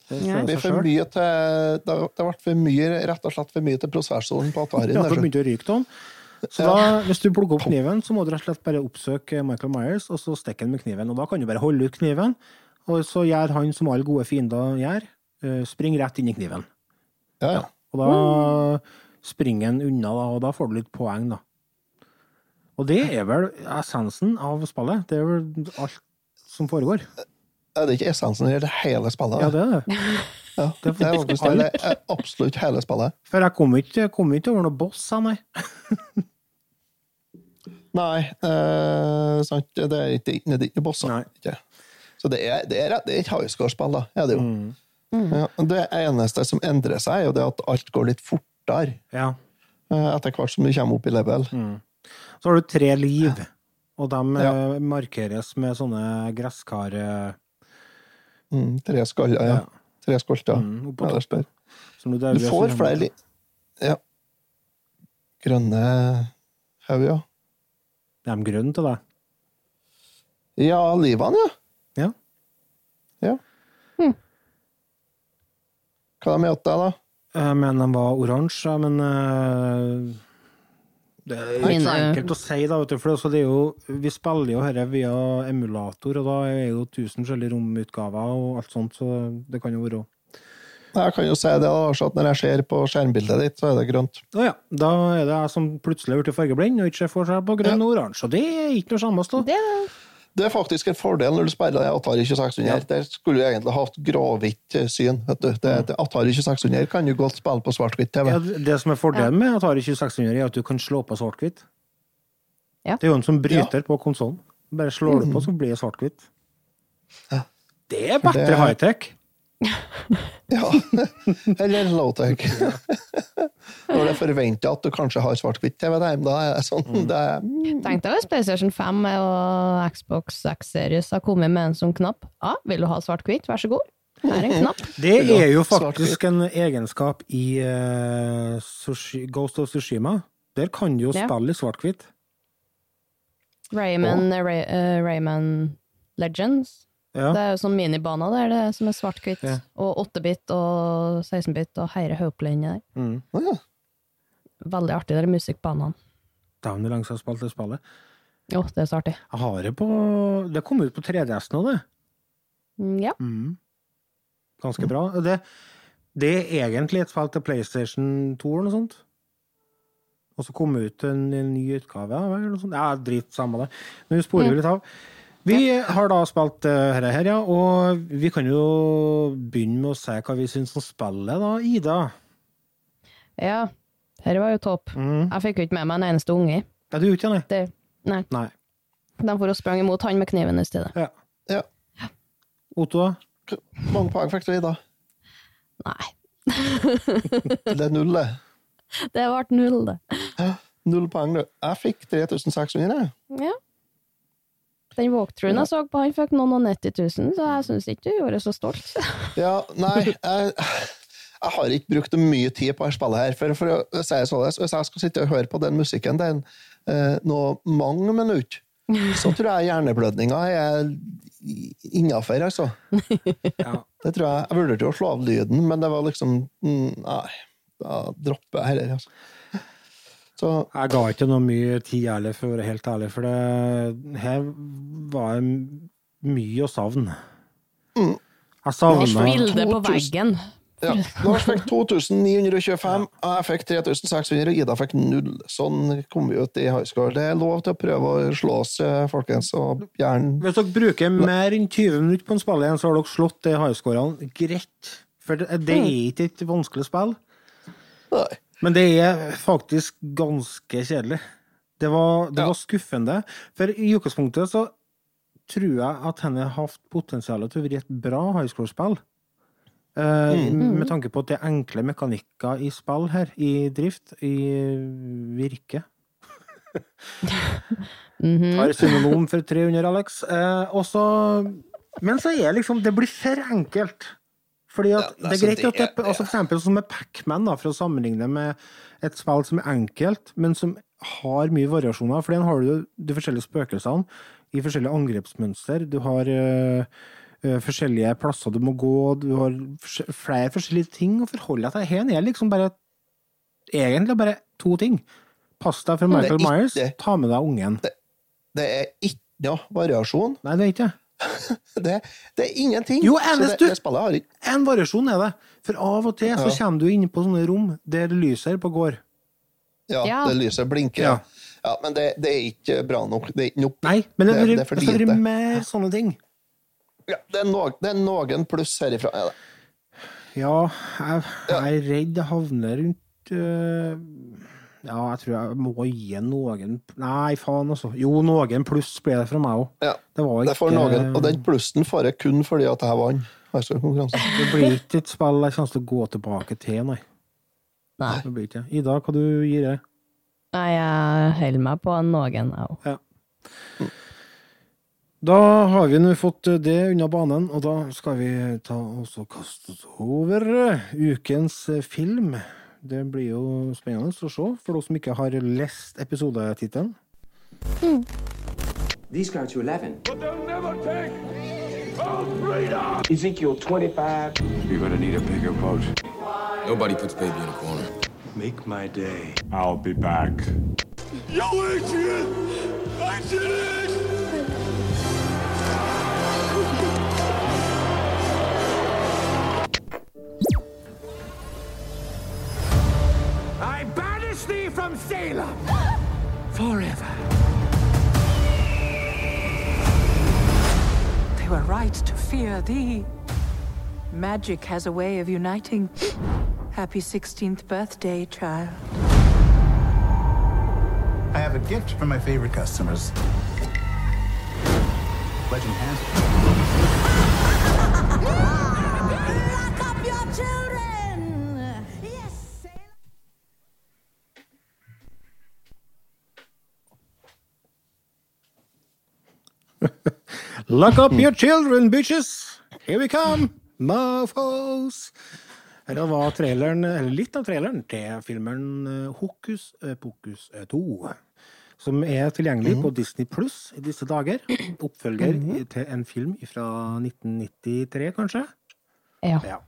Det Nei. det for mye til Det ble for mye, rett og slett for mye til prosessoren på Atari. Ja, begynte å ryke den. Så da, hvis du plukker opp kniven, så må du rett og slett bare oppsøke Michael Myers, og så stikke den med kniven. Og da kan du bare holde ut kniven, og så gjør han som alle gode fiender gjør, eh, spring rett inn i kniven. Ja, ja. Og da springer han unna, og da får du litt poeng, da. Og det er vel essensen av spillet. Det er vel alt som foregår. Det Er ikke essensen det er hele spillet? Ja, det er det. Ja, det er faktisk faktisk det er absolutt hele spillet. For jeg kom ikke, kom ikke over noen boss, nei. Nei, eh, sant. Det er ikke, det er ikke bosser. Nei. Ikke. Så det er, det er, det er et highscore-spill, da. Er det, jo. Mm. Ja, det eneste som endrer seg, er jo det at alt går litt fortere Ja. eh, etter hvert som du kommer opp i level. Så har du tre liv, og de Ja. eh, markeres med sånne gresskar... Mm, tre skaller, ja. Ja. Tre skolter. Mm, nederst der. som du, Du får flere liv. Ja. Grønne haug, ja. Er de grønne til deg? Ja, livene, ja. Ja. Ja. Hm. Hva de het deg, da? Jeg mener den var oransje, men eh, Det er ikke så enkelt å si, da, vet du, for altså, det er jo, vi spiller jo dette via emulator, og da er jo tusen forskjellige romutgaver og alt sånt, så det kan jo være Jeg kan jo si det, da, Lars, at når jeg ser på skjermbildet ditt, så er det grønt. Å ja, da er det jeg som plutselig har blitt fargeblind og ikke ser forskjell på grønn og oransje, og det er ikke noe samme stå. Det, Det er faktisk en fordel når du spiller Atari 2600. Der skulle du egentlig hatt gråhvitt syn. vet du. Det, det Atari 2600 kan du godt spille på svart-hvitt-TV. Ja, det som er fordelen med Atari 2600, er at du kan slå på svart-hvitt. Ja. Det er jo en som bryter på konsollen. Bare slår du på, så blir det svart-hvitt. Ja. Det er bedre high-tech. Ja. Eller low-tech. Når det forventer at du kanskje har svart-hvitt-TV der, da er det sånn det er, mm, Tenk deg hvis PlayStation 5 og Xbox X Series har kommet med en sånn knapp. Ja, vil du ha svart-hvitt, vær så god. Her er en knapp. Det er jo faktisk en egenskap i uh, Sushi, Ghost of Tsushima. Der kan du jo spille i svart-hvitt. Rayman, Ray, uh, Rayman Legends. Ja. Det er jo sånn minibana der det som er svart-hvitt. Ja. Og 8-bit og 16-bit og Heire inni der. Mm. Oh, ja. Veldig artig, de musikkbanene. Dæven, jeg spilte det spillet. Å, det er så artig. Jeg har det på Det kom ut på 3DS nå, det. Mm, Ja. Mm. Ganske bra. Det, det er egentlig et spill til PlayStation 2 eller noe sånt. Og så kom ut en, en ny utgave. Eller noe sånt. Ja, drit samme det. Men vi sporer jo litt av. Vi har da spilt uh, dette her, ja. Og vi kan jo begynne med å si hva vi syns om spillet, da, Ida. ja. Dette var jo topp. Mm. Jeg fikk jo ikke med meg en eneste unge. Ja, du gjorde ikke det? Nei. Nei. De for å sprang imot han med kniven i stedet. Ja. ja. Otto, da? Hvor mange poeng fikk du Ida? Nei. Det er null, det. Det ble null, det. Null poeng, du. Jeg fikk 3600, jeg. Ja. Den walkthroughen jeg så på, han fikk noen og 90 000, så jeg syns ikke du gjorde så stolt. Ja, nei, jeg, jeg har ikke brukt mye tid på dette spillet her. For, for å si det sånn, hvis jeg skal sitte og høre på den musikken den eh, nå mange minutter, så tror jeg hjerneblødninga er innafor, altså. Ja. Det tror jeg. Jeg vurderte å slå av lyden, men det var liksom mm, Nei, da dropper jeg heller, altså. Så Jeg ga ikke noe mye tid heller, for å være helt ærlig, for det her var mye å savne. Mm. Jeg savna på veggen. ja, Lars fikk 2925, og jeg fikk 3600, og Ida fikk null. Sånn kom vi ut i high school. Det er lov til å prøve å slå oss, eh, folkens, og gjerne Hvis dere bruker mer enn 20 minutter på en spill igjen, så har dere slått det highscorene greit. For det, det er ikke et vanskelig spill, Nei. Men det er faktisk ganske kjedelig. Det var, det Ja. var skuffende. For i utgangspunktet så tror jeg at henne har hatt potensial til å bli et bra highscore-spill. Eh, Med tanke på at det er enkle mekanikker i spill her, i drift, i virke. Mhm. Har synonym for 300, Alex. Uh, også, Men så er liksom Det blir for enkelt. Fordi at Ja, det er greit at det, det altså For eksempel som med Pac-Man, for å sammenligne med et spill som er enkelt, men som har mye variasjoner. For den har du de forskjellige spøkelsene i forskjellige angrepsmønster. Du har øh, øh, forskjellige plasser du må gå, du har flere forskjellige ting å forholde deg til. Her er liksom bare egentlig bare to ting. Pass deg for Michael Myers, ta med deg ungen. Det er ikke noe variasjon. Nei, det er ikke det. Det, det er ingenting. Jo, eneste det, det har ikke En variasjon er det. For av og til så Ja. kommer du inn på sånne rom der lyset på går. Ja, Ja. det lyset blinker. Ja. Ja, men det, det er ikke bra nok. Det er ikke nok. Nei, men det, Det- blir- det er det lite. mer sånne ting. Ja, det, er noe, det er noen pluss herifra. Er det. Ja, jeg, jeg er redd det havner rundt øh, Ja, jeg tror jeg må gi noen Nei, faen, altså. Jo, noen pluss ble det fra meg òg. Ja. Det var Det ikke noen, og den plussen får jeg kun fordi at jeg vant. Det blir ikke et spill jeg kommer til å gå tilbake til, nei. Nei. Det blir ikke. Ida, hva du gir det? Nei, jeg holder meg på noen, jeg òg. Da har vi nå fått det unna banen, og da skal vi ta oss og kaste oss over ukens film. Det blir jo spennende å se, for dere som ikke har lest episodetittelen. These go to 11. But they'll never take freedom! Ezekiel 25. You're gonna need a bigger boat. Nobody puts baby in a corner. Make my day. I'll be back. Yo, Adrian! I did it! Banish thee from Salem forever. They were right to fear thee. Magic has a way of uniting. Happy 16th birthday, child. I have a gift for my favorite customers. Legend has it. Lock up your children, bitches! Here we come! Mofos! Det var traileren, eller litt av traileren til filmen eh, Hokus eh, pokus eh, 2. Som er tilgjengelig på Disney Pluss i disse dager. Oppfølger til en film fra 1993, kanskje? Ja. Ja.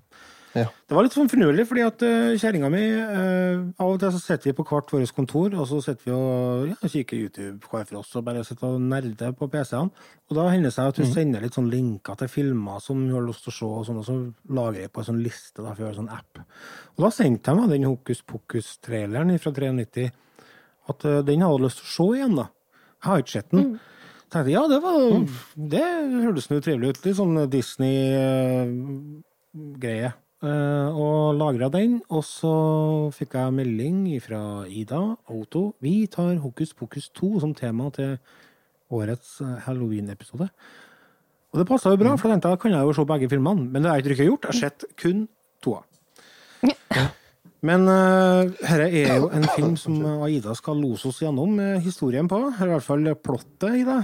Ja. Det var litt sånn finurlig, fordi at uh, kjerringa mi eh, Av og til så sitter vi på hvert vårt kontor, og så sitter vi og ja, kikker YouTube hver for oss og bare sitter og nerder på PC-ene. Og da hender det seg at hun sender litt sånn linker til filmer som hun har lyst til å se, og sånn, og så lager jeg på en sånn liste, da, for jeg har en sånn app. Og da sendte jeg meg den Hokus Pokus-traileren fra 93, at uh, den hadde jeg lyst til å se igjen, da. Jeg har ikke sett den. Mm tenkte ja, det var Det hørtes nå trivelig ut. Litt sånn Disney-greie. Eh, og lagra den, og så fikk jeg melding fra Ida Otto. Vi tar Hokus Pokus 2 som tema til årets eh, Halloween-episode. Og det passa jo bra, for jeg tenkte da kan jeg jo se begge filmene. Men det har jeg ikke gjort. Jeg har sett kun toa. Men uh, dette er jo en film som Aida skal lose oss gjennom historien på. Eller i hvert fall plottet i det.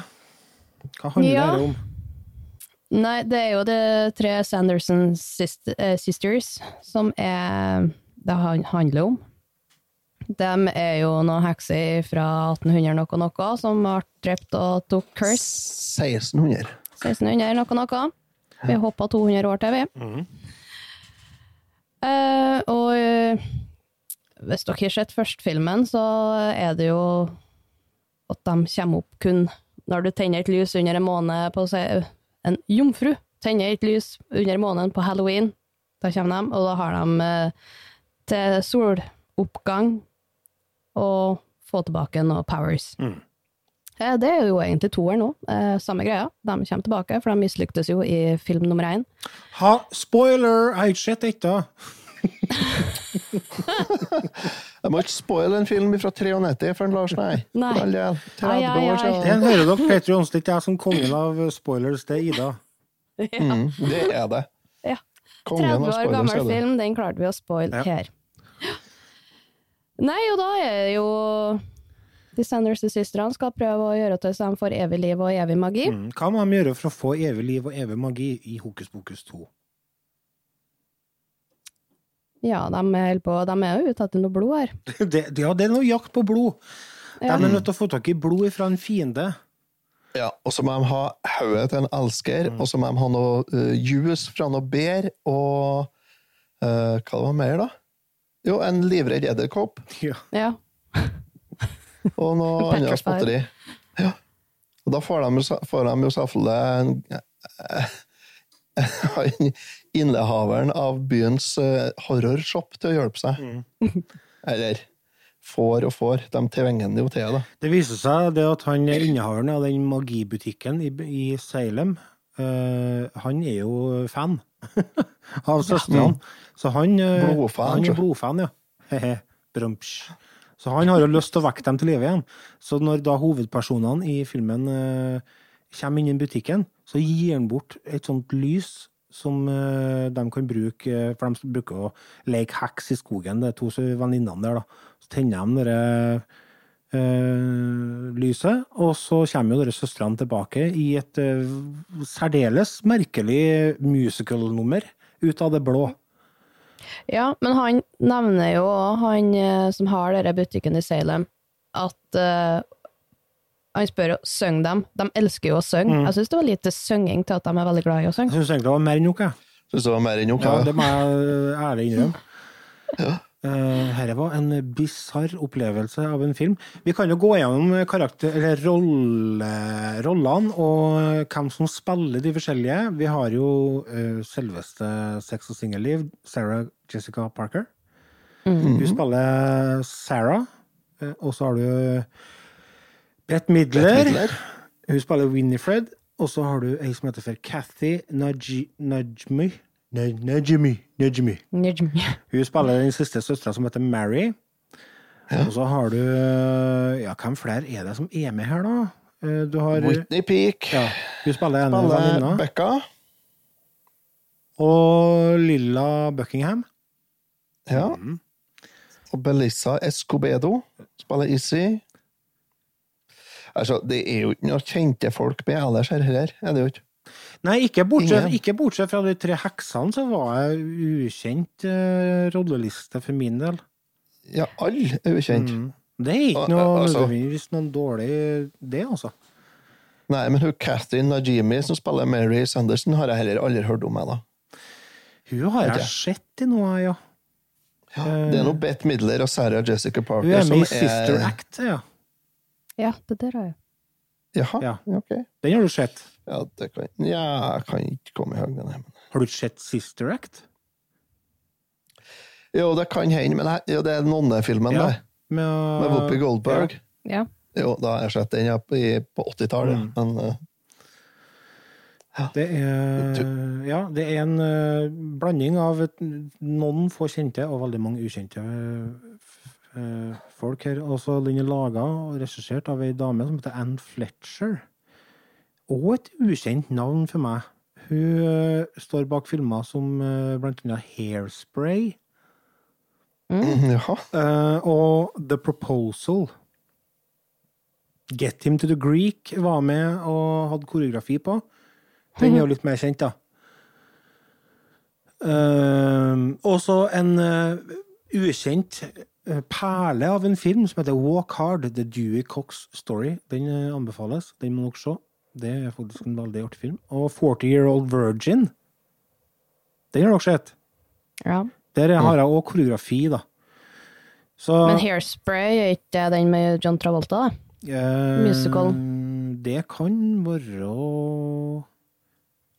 Hva handler Ja. det om? Nei, det er jo de tre Sanderson eh, Sisters som er det han handler om. De er jo noen hekser fra 1800 noe noe som ble drept og tok curse. 1600. 1600 noe noe. Vi hoppa 200 år til, vi. Eh, og uh, hvis dere har sett førstefilmen, så er det jo at de kommer opp kun når du tenner et lys under en måned på En jomfru tenner et lys under måneden på halloween. Da kommer de, og da har de eh, til soloppgang å få tilbake noen powers. Eh, Det er jo egentlig toeren nå. Eh, samme greia. De kommer tilbake, for de mislyktes jo i film nummer én. Ha, spoiler! Jeg har ikke sett dette. Jeg må ikke spoile en film fra 93 for en Lars, nei. Nei. All 30 Ai, ai, år ai. siden. Den hører dere, Petter Johnsen, ikke jeg som kongen av spoilers det er Ida. Mm, det er det. Ja. 30 år gammel er film, den klarte vi å spoile Ja. her. Nei, og da er det jo De Sanders-søstrene skal prøve å gjøre til så de får evig liv og evig magi. Mm. Hva må de gjøre for å få evig liv og evig magi i Hokus pokus 2? Ja, de er, helt på, de er jo ute etter noe blod her. Det, ja, det er noe jakt på blod. Ja. De er nødt til å få tak i blod fra en fiende. Ja, og så må de ha hodet til en elsker, Mm. og så må de ha noe uh, juice fra noe bær, og uh, hva det var mer, da? Jo, en livredd edderkopp, Ja. Ja. og noe En annet småtteri. Ja. Og da får de, får de jo selvfølgelig en han innehaveren av byens uh, horrorshop til å hjelpe seg. Mm. Eller får og får. De tvinger han jo til, da. Det viser seg det at han er innehaveren av den magibutikken i, i Salem. uh, han er jo fan av søstrene. Så han, uh, Blodfan, han er blodfan, ja. Brumsj. Så han har jo lyst til å vekke dem til live igjen. Så når da hovedpersonene i filmen uh, kommer i butikken, så gir han bort et sånt lys som eh, de kan bruke, eh, for de bruker å leke heks i skogen, det er to venninnene der, da. Så tenner de det eh, lyset, og så kommer jo dere søstrene tilbake i et særdeles merkelig musical-nummer ut av det blå. ja, men han nevner jo, han eh, som har denne butikken i Salem, at eh, han spør jo, syng dem? De elsker jo å synge. Jeg syns det var lite synging til at de er veldig glad i å Jeg synge. syns egentlig det var mer enn nok, jeg. Synes det var mer enn nok. Ja, Ja, det må jeg ærlig innrømme. ja. Dette var en bisarr opplevelse av en film. Vi kan jo gå gjennom karakter, eller rolle, rollene og hvem som spiller de forskjellige. Vi har jo uh, selveste Sex og singelliv, Sarah Jessica Parker. Hun spiller Sarah. uh, og så har du Bette Midler. Midler. Hun spiller Winifred. Og så har du ei som heter for Kathy Najmi. Najmi. Najmi. Najmi. Hun spiller den siste søstera som heter Mary. Og så har du Ja, hvem flere er det som er med her, da? Eh, Du har Whitney Peak. ja, Hun spiller en av Alle Og Lilla Buckingham. Ja. Mm. Og Belissa Escobedo spiller Izzy. Altså, det er jo ikke noe kjente folk med ellers her her er det jo ikke? Nei, ikke bortsett, ikke bortsett fra de tre heksene, så var jeg ukjent uh, rolleliste for min del. Ja, alle er ukjent. Mm. Det er ikke noe eh, altså- nødvendigvis noen dårlig, det, altså. Nei, men hun Catherine Najimi som spiller Mary Sanderson, har jeg heller aldri hørt om. Jeg, da. Hun har jeg sett i noe, ja. Ja, det er noe Bette Midler og Sarah Jessica Parker Hun er med i Sister Sister Act, ja. Ja, det der har jeg. Jaha, Ja. ok. Den har du sett. Ja, det kan, ja, jeg kan ikke komme i høg den. men- Har du sett Sister Act? Jo, det kan hende, men jeg, jo, det er nonnefilmen, Ja. det. Med, Med Whoopi Goldberg. Ja. Jo, da har jeg sett den ja, på, på 80-tallet. Mm. Men ja. Det er, ja, det er en uh, blanding av noen få kjente og veldig mange ukjente eh, eh, folk her. Også den er laga og regissert av ei dame som heter Ann Fletcher. Og et ukjent navn for meg. Hun eh, står bak filmer som eh, blant annet Hairspray mm, Ja. eh, og The Proposal. Get Him to the Greek var med og hadde koreografi på. Den er jo litt mer kjent, da. Uh, og så en uh, ukjent eh, perle av en film som heter Walk Hard, The Dewey Cox Story. Den eh, anbefales. Den må dere se. Det er faktisk en veldig artig film. Og 40 Year Old Virgin. Den har dere sett. ja. Der har jeg òg koreografi, da. Så Men Hairspray er ikke den med John Travolta, da? eh, musical. Det kan være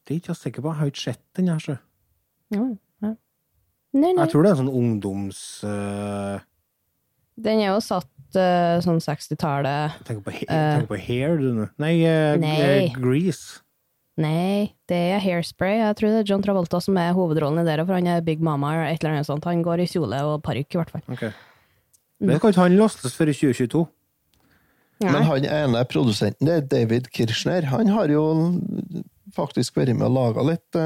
Det er ikke jeg sikker på. Jeg har ikke sett den her, så. Ja, ja. Nei, nei. Jeg tror det er en sånn ungdoms... eh, Den er jo satt eh, sånn 60-tallet tenker, på, Eh. tenker på Hair, du nå. Nei, uh, Nei. Grease. Nei, det er Hairspray. Jeg tror det er John Travolta som er hovedrollen i det, for han er Big Mama eller et eller annet sånt. Han går i kjole og parykk, i hvert fall. Okay. Det kan ikke han lastes for i 2022. Men Nei. han ene produsenten, det er David Kirchner. Han har jo faktisk vært med og laga litt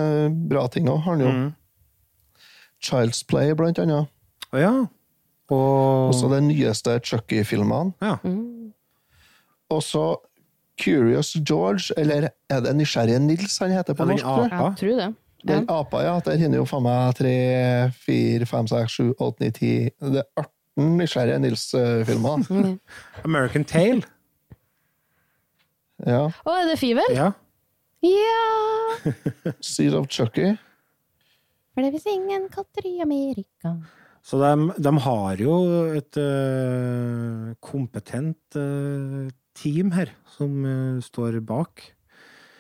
bra ting òg. Han jo Mm. Child's Play, blant annet. Å ja. Og Også den nyeste Chucky-filmene. ja. Og så Curious George, eller er det Nysgjerrige Nils han heter på norsk? jeg? tror det. Ja. Den apa, ja. Der hinner jo faen meg tre, fire, fem, seks, sju, åtte, ni, ti Det er 18 Nysgjerrige Nils-filmer. Mm. American Tale. Ja. Å, er det Fivel? Ja. Ja! Seed of Chucky. For det fins ingen katter i Amerika. Så de, de har jo et uh, kompetent uh, team her, som uh, står bak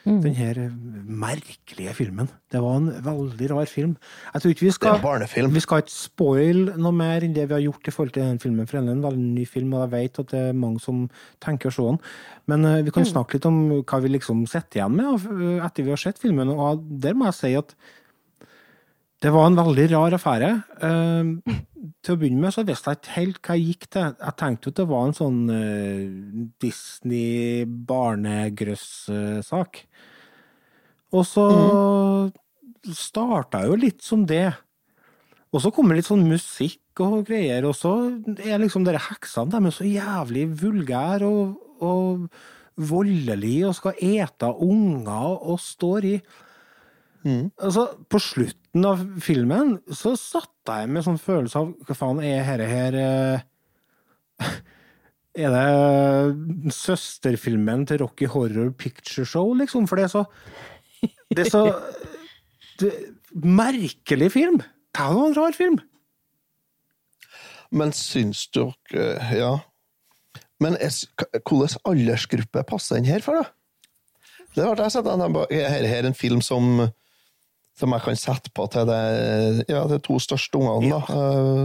Mm. den her merkelige filmen. Det var en veldig rar film. Jeg tror ikke vi Det er skal. Vi skal ikke spoil noe mer enn det vi har gjort i forhold til den filmen, for det er en veldig ny film, og jeg vet at det er mange som tenker å se den. Men vi kan snakke litt om hva vi liksom sitter igjen med etter vi har sett filmen, og der må jeg si at det var en veldig rar affære. Eh, til å begynne med så visste jeg ikke helt hva jeg gikk til. Jeg tenkte jo at det var en sånn eh, Disney-barnegrøss-sak. Og så starta jo litt som det. Og så kommer litt sånn musikk og greier, og så er liksom dere heksene de er så jævlig vulgære og, og voldelige og skal ete unger og står i. Altså, på slutten av filmen så satt jeg med sånn følelse av hva faen er dette her eh, Er det søsterfilmen til Rocky Horror Picture Show, liksom? For det er så Det er så det, Merkelig film! Det er jo en rar film. Men syns dere Ja. Men hvordan hvilken aldersgruppe passer den her for, da? Det ble jeg sett, den, er her, her en film som, som jeg kan sette på til de, ja, de to største ungene, da.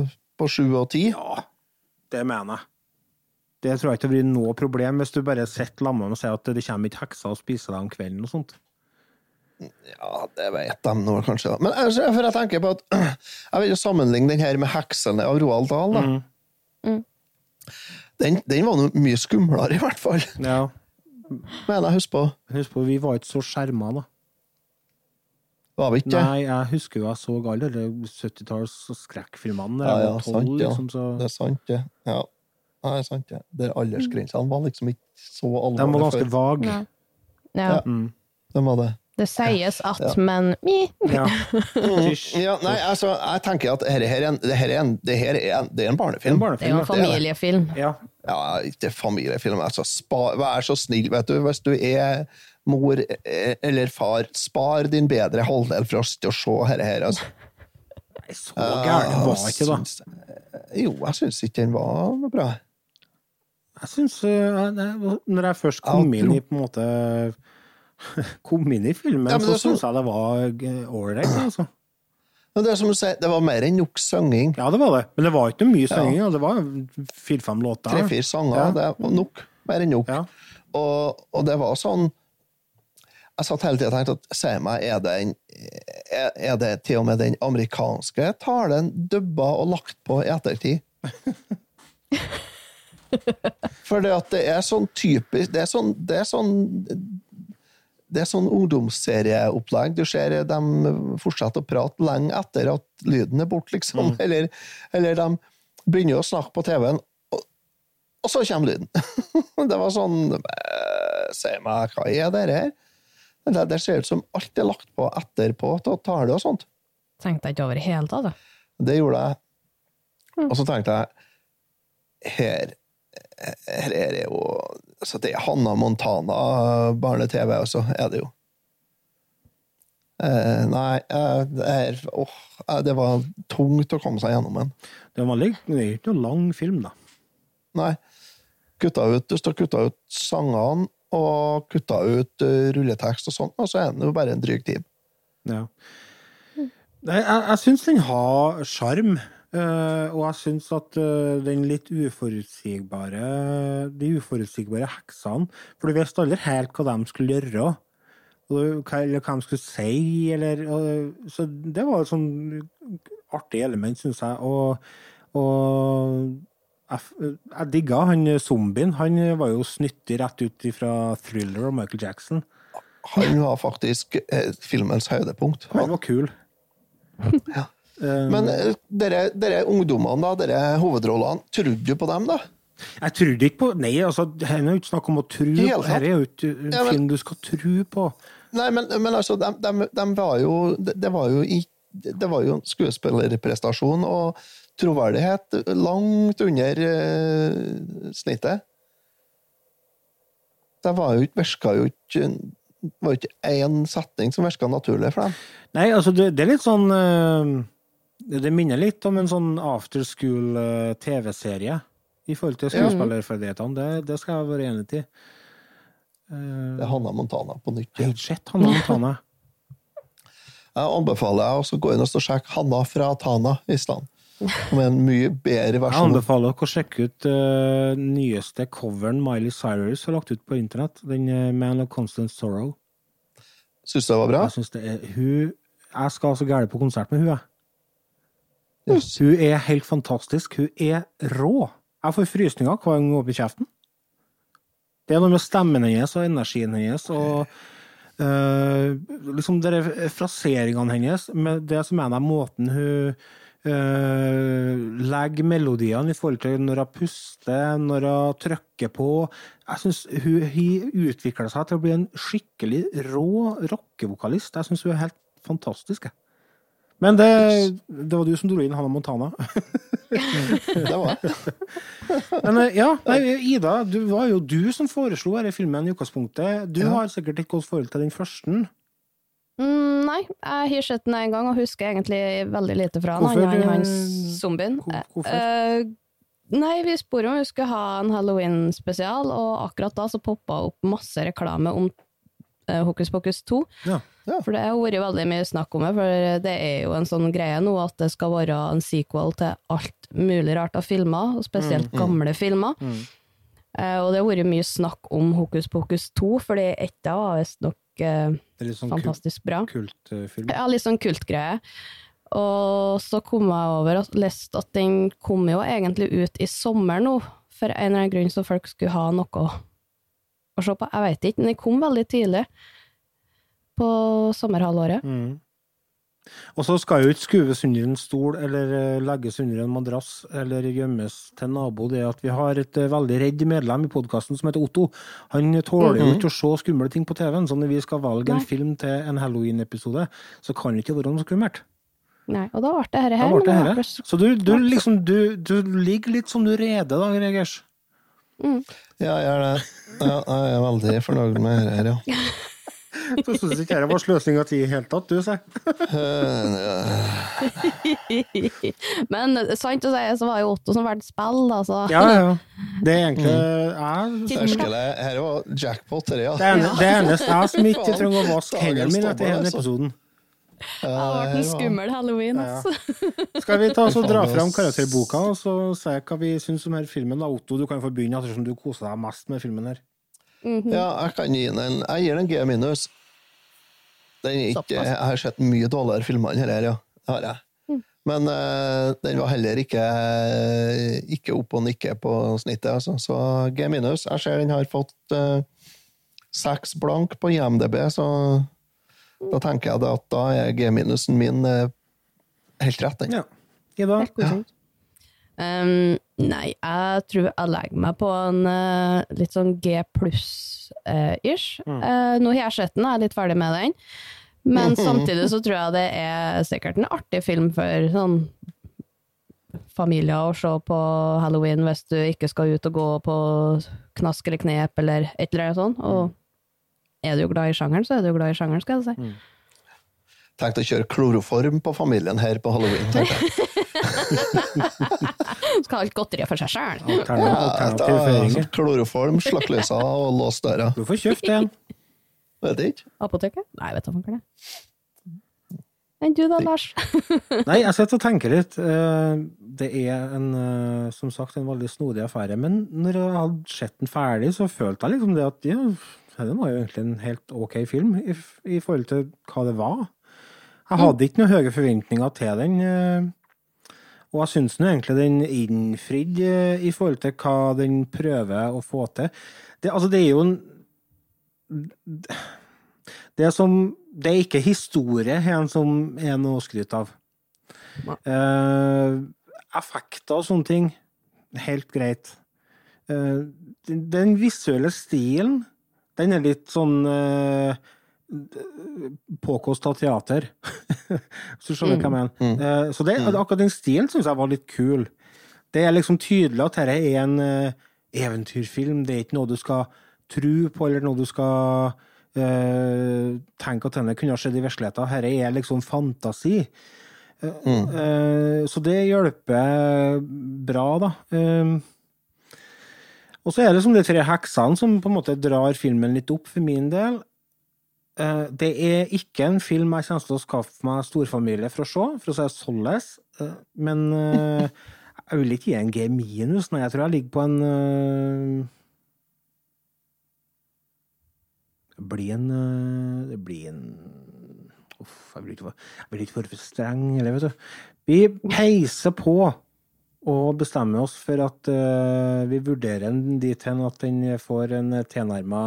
eh, På sju og ti. Ja, det mener jeg. Det tror jeg ikke blir noe problem hvis du bare sitter sammen og sier at det kommer ikke hekser og spiser deg om kvelden og sånt. Ja, det vet de nå kanskje. da. Men jeg, for jeg tenker på at jeg vil jo sammenligne den her med 'Heksene' av Roald Dahl. da. Mm. Den, den var noe mye skumlere, i hvert fall. Ja, Men jeg husker på. Husk på, vi var ikke så skjerma, da. Var vi ikke det? Nei, jeg husker jo jeg så alle de 70-talls skrekkfilmene da Ja, jeg ja, var tolv, ja. liksom, så Det er sant, det. Ja. Nei, det er sant, det. Der aldersgrensene var liksom ikke så De var ganske før. vage. Ja. Ja. Mm. De var det. Det sies at, Ja. men mi. Ja. Ja, nei, altså, jeg tenker at dette er en, det her er en, det her er en, det er en Det barnefilm. Det er jo en ja. familiefilm. Ja. Ja, ikke familiefilm. Altså, spa, vær så snill, vet du. Hvis du er mor eh, eller far, spar din bedre halvdel for å til å se dette her. Altså. Nei, Så gæren var ikke da. Syns- Jo, jeg syns ikke den var noe bra. Jeg syns Når jeg først kom inn i på en måte Kom inn i filmen, Ja, så syns jeg det var ålreit, altså. Men det er som du sier, det var mer enn nok synging. Ja, det var det. Men det var ikke mye synging. ja. Det var fire-fem låter. Tre-fire sanger, Ja. det var nok. Mer enn nok. Ja. Og, og det var sånn Jeg satt hele tida og tenkte at se meg, er det, en, er, det til og med den amerikanske talen dubba og lagt på i ettertid? For det at det er sånn typisk Det er sånn, det er sånn det er sånn ungdomsserieopplegg. Du ser dem fortsetter å prate lenge etter at lyden er borte, liksom. Eller, eller de begynner å snakke på TV-en, og, og så kommer lyden. det var sånn Se meg, hva er det her? Men Det, det ser ut som alt er lagt på etterpå til tale og sånt. Tenkte jeg ikke over i hele tatt. da. Det gjorde jeg. Og så tenkte jeg her, her er det jo altså Det er Hanna Montana barne-TV, og så er det jo eh, Nei, eh, det, er, oh, eh, det var tungt å komme seg gjennom den. Det var ikke noe lang film, da. Nei. Kutta ut, du står kutta ut sangene og kutta ut eh, rulletekst og sånn, og så er den jo bare en dryg tid. Ja. Jeg, jeg syns den har sjarm, eh, og jeg syns at eh, den litt uforutsigbare De uforutsigbare heksene For du visste aldri helt hva de skulle gjøre, eller hva de skulle si, eller Så det var et sånn artig element, syns jeg. Og, og jeg, jeg digga han zombien. Han var jo snyttig rett ut fra Thriller og Michael Jackson. Han var faktisk eh, filmens høydepunkt. Han var kul. Men eh, dere, dere ungdommene, da, dere hovedrollene, trodde du på dem, da? Jeg trodde ikke på Nei, altså, her er jo ikke snakk om å tro på. Dette er jo ikke en Ja, men- film du skal tro på. Nei, men, men altså, de, de, de var jo det, de var jo i, det var jo en skuespillerprestasjon og troverdighet langt under eh, snittet. Det var jo ikke, virka jo ikke det var ikke én setning som virka naturlig for dem. Nei, altså, det, det er litt sånn eh, Det minner litt om en sånn after school eh, TV-serie i forhold til skuespillerferdighetene. Det, det skal jeg være enig i. Det er Hanna Montana på nytt. Ja. Shit, Hanna Montana. Jeg anbefaler deg å gå inn og sjekke Hanna fra Tana i stedet. Er en mye bedre versjon. Jeg anbefaler dere å sjekke ut uh, nyeste coveren Miley Cyrus har lagt ut på internett. Den uh, Man of Constant Sorrow. Syns du det var bra? Jeg synes det er hun Jeg skal altså gærent på konsert med hun, jeg. Yes. Hun er helt fantastisk. Hun er rå. Jeg får frysninger hver gang hun åpner kjeften. Det er noe med stemmen hennes og energien hennes og uh, liksom de fraseringene hennes, med det som er den måten hun legger melodiene i forhold til når hun puster, når hun trykker på. Jeg syns hun har utvikla seg til å bli en skikkelig rå rockevokalist. Jeg syns hun er helt fantastisk. jeg. Men det, det var du som dro inn Hannah Montana. Det var det. Men eh, ja, nei, Ida, det var jo du som foreslo denne filmen i utgangspunktet. Du Ja. har sikkert et godt forhold til den første. Mm, nei, jeg har sett den en gang og husker egentlig veldig lite fra den. Hvorfor, Han, han, han eh, zombien. hvorfor? Eh, nei, vi spurte om vi skulle ha en halloween-spesial, og akkurat da så poppa opp masse reklame om uh, Hokus pokus 2. Ja. For det har vært veldig mye snakk om det, for det er jo en sånn greie nå at det skal være en sequel til alt mulig rart av filmer, og spesielt gamle filmer. Eh, og det har vært mye snakk om Hokus pokus 2, fordi etter var visstnok Det litt sånn kult, fantastisk bra. kultfilm. Ja, litt sånn kultgreie. Og så kom jeg over og leste at den kom jo egentlig ut i sommer nå, for en eller annen grunn så folk skulle ha noe å se på. Jeg vet ikke, men den kom veldig tidlig på sommerhalvåret. Mm. Og så skal jo ikke skuves under en stol eller eh, legges under en madrass eller gjemmes til en nabo. Det at vi har et eh, veldig redd medlem i podkasten som heter Otto. Han tåler jo ikke å se skumle ting på TV-en, så når vi skal velge en film til en halloween-episode, så kan det ikke være noe skummelt. Nei, og da ble det her. Da her ble det men så- du, du liksom du, du ligger litt som du reder da, Gregers. Ja, jeg er det. Ja, jeg er veldig fornøyd med dette her, ja. Du syns ikke det var sløsing av tid i det hele tatt, du, sier. Men sant å si, så var jo Otto som valgte spill, da, så Ja, ja. Det er egentlig jeg, Virkelig, her var jackpot, det, ja. det, er, det eneste jeg som ikke trenger å vaske hendene mine etter denne hele altså. episoden. det ble en skummel halloween, altså. Skal vi ta oss og dra fram karakterboka og så se hva vi syns om her filmen? da, Otto, du kan få begynne ettersom du koser deg mest med filmen her. Ja, jeg kan gi den en Jeg gir den G minus. Den ikke, jeg har sett mye dårligere filmer enn her, ja. Det har jeg. Men uh, den var heller ikke, ikke opp og nikke på snittet, altså. Så G minus. Jeg ser den har fått uh, seks blank på IMDb, så da tenker jeg at da er G minusen min eh, helt rett, den. Ja. Ida? Um, nei, jeg tror jeg legger meg på en uh, litt sånn G pluss-ish. Eh, nå har jeg sett den, jeg er litt ferdig med den. Men samtidig så tror jeg det er sikkert en artig film for sånn familier å se på halloween hvis du ikke skal ut og gå på knask eller knep eller et eller annet sånt. Og er du glad i sjangeren, så er du glad i sjangeren, skal jeg si. Tenkte å kjøre kloroform på familien her på halloween. tenkte jeg. Skal ha alt godteriet for seg sjøl. Ja, da- føringer. Kloroform, slakk lysa og lås døra. Du får kjøpt en. Vet ikke. Apoteket? Nei, vet da fanken det. Enn du da, Lars? Nei, jeg sitter og tenker litt. Eh, Det er en, eh, som sagt, en veldig snodig affære. Men når jeg hadde sett den ferdig, så følte jeg liksom det at ja, det var jo egentlig en helt ok film i, i forhold til hva det var. Jeg hadde ikke noen høye forventninger til den. Og jeg syns egentlig den innfridde eh, i forhold til hva den prøver å få til. Det, altså, det er jo en Det er som Det er ikke historie her som er noe å skryte av. Uh, effekter og sånne ting, helt greit. Uh, den, den visuelle stilen, den er litt sånn eh, påkosta teater. Hvis du skjønner hva jeg mener. Eh, så det, akkurat den stilen syns jeg var litt kul. Det er liksom tydelig at dette er en uh, eventyrfilm. Det er ikke noe du skal tro på, eller noe du skal uh, tenke at denne kunne ha skjedd i virkeligheten. Dette er liksom fantasi. Mm. så det hjelper bra, da. Eh, og så er det som de tre heksene som på en måte drar filmen litt opp, for min del. Eh, Det er ikke en film jeg kommer til å skaffe meg storfamilie for å se, for å si det sånn. Eh, Men eh, jeg vil ikke gi en G minus, nei. Jeg tror jeg ligger på en Det blir en Det blir en Uff, jeg vil ikke ikke for streng, eller, vet du. Vi peiser på og bestemmer oss for at uh, vi vurderer den dit hen at den får en tilnærma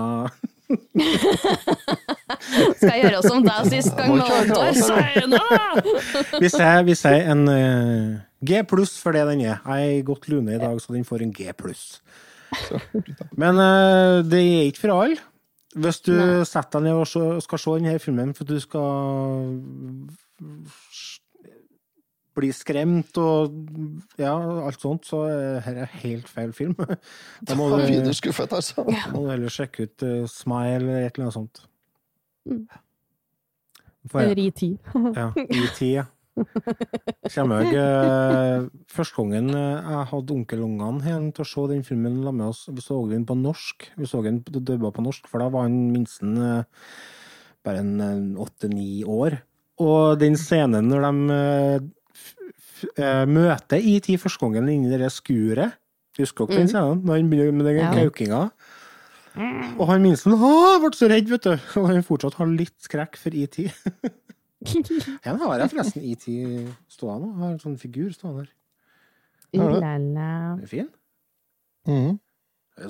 Skal jeg gjøre som deg sist gang med Oddvar? Senere! Vi sier, vi sier en uh, G pluss for det den er. Jeg er godt lune i dag, så den får en G pluss. Men uh, det er ikke for alle. Hvis du setter deg ned og skal se denne filmen for du skal bli skremt og ja, alt sånt, så er dette helt feil film. Da må du, altså. må du heller sjekke ut uh, Smile eller et eller annet sånt. Mm. Eller i ti. ja, i tid. Kommer jeg eh, Første gangen eh, jeg hadde onkelungene hjem til å se den filmen la med oss, vi så den på norsk. Vi så den dubba på norsk, for da var han minsten eh, bare en åtte-ni år. Og den scenen når de eh, eh, møter IT første gangen inni det skuret Husker dere den scenen? Når han begynner med den Ja. kaukinga. Og han minsten «Åh, ble så redd, vet du. Og han fortsatt har litt skrekk for ET. Her har jeg forresten ET stående. Jeg har en sånn figur stående her. La-la. Er fin? Mm.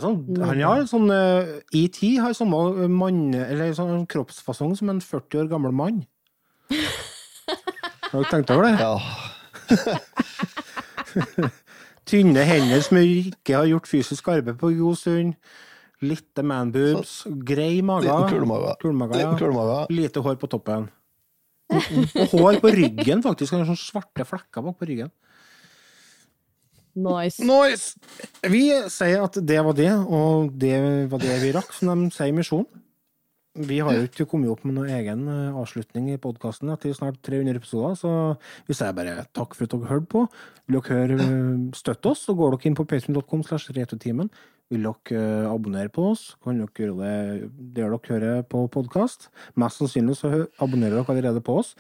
Sånn, han har en sånn eh, ET har samme mann, eller sånn kroppsfasong som en 40 år gammel mann. Har dere tenkt over det? Ja. Tynne hender som ikke har gjort fysisk arbeid på en god stund. Litte manboobs. Grei mage. Kulemage, ja. Lite hår på toppen. Og hår på ryggen, faktisk. Han har sånne svarte flekker bak på ryggen. Nice. Nice! Vi sier at det var det, og det var det vi rakk, som de sier i Misjonen. Vi har jo ikke kommet opp med noen egen eh, avslutning i podkasten etter snart 300 episoder, så vi sier bare takk for at dere hørte på. Vil dere høre, eh, støtte oss, så går dere inn på patreon.com slash retrotimen. Vil dere eh, abonnere på oss, kan dere gjøre det der dere hører på podkast. Mest sannsynlig så abonnerer dere allerede på oss.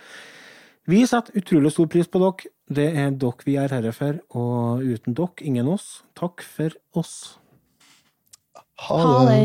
Vi setter utrolig stor pris på dere. Det er dere vi er herre for, og uten dere, ingen oss. Takk for oss. Ha det.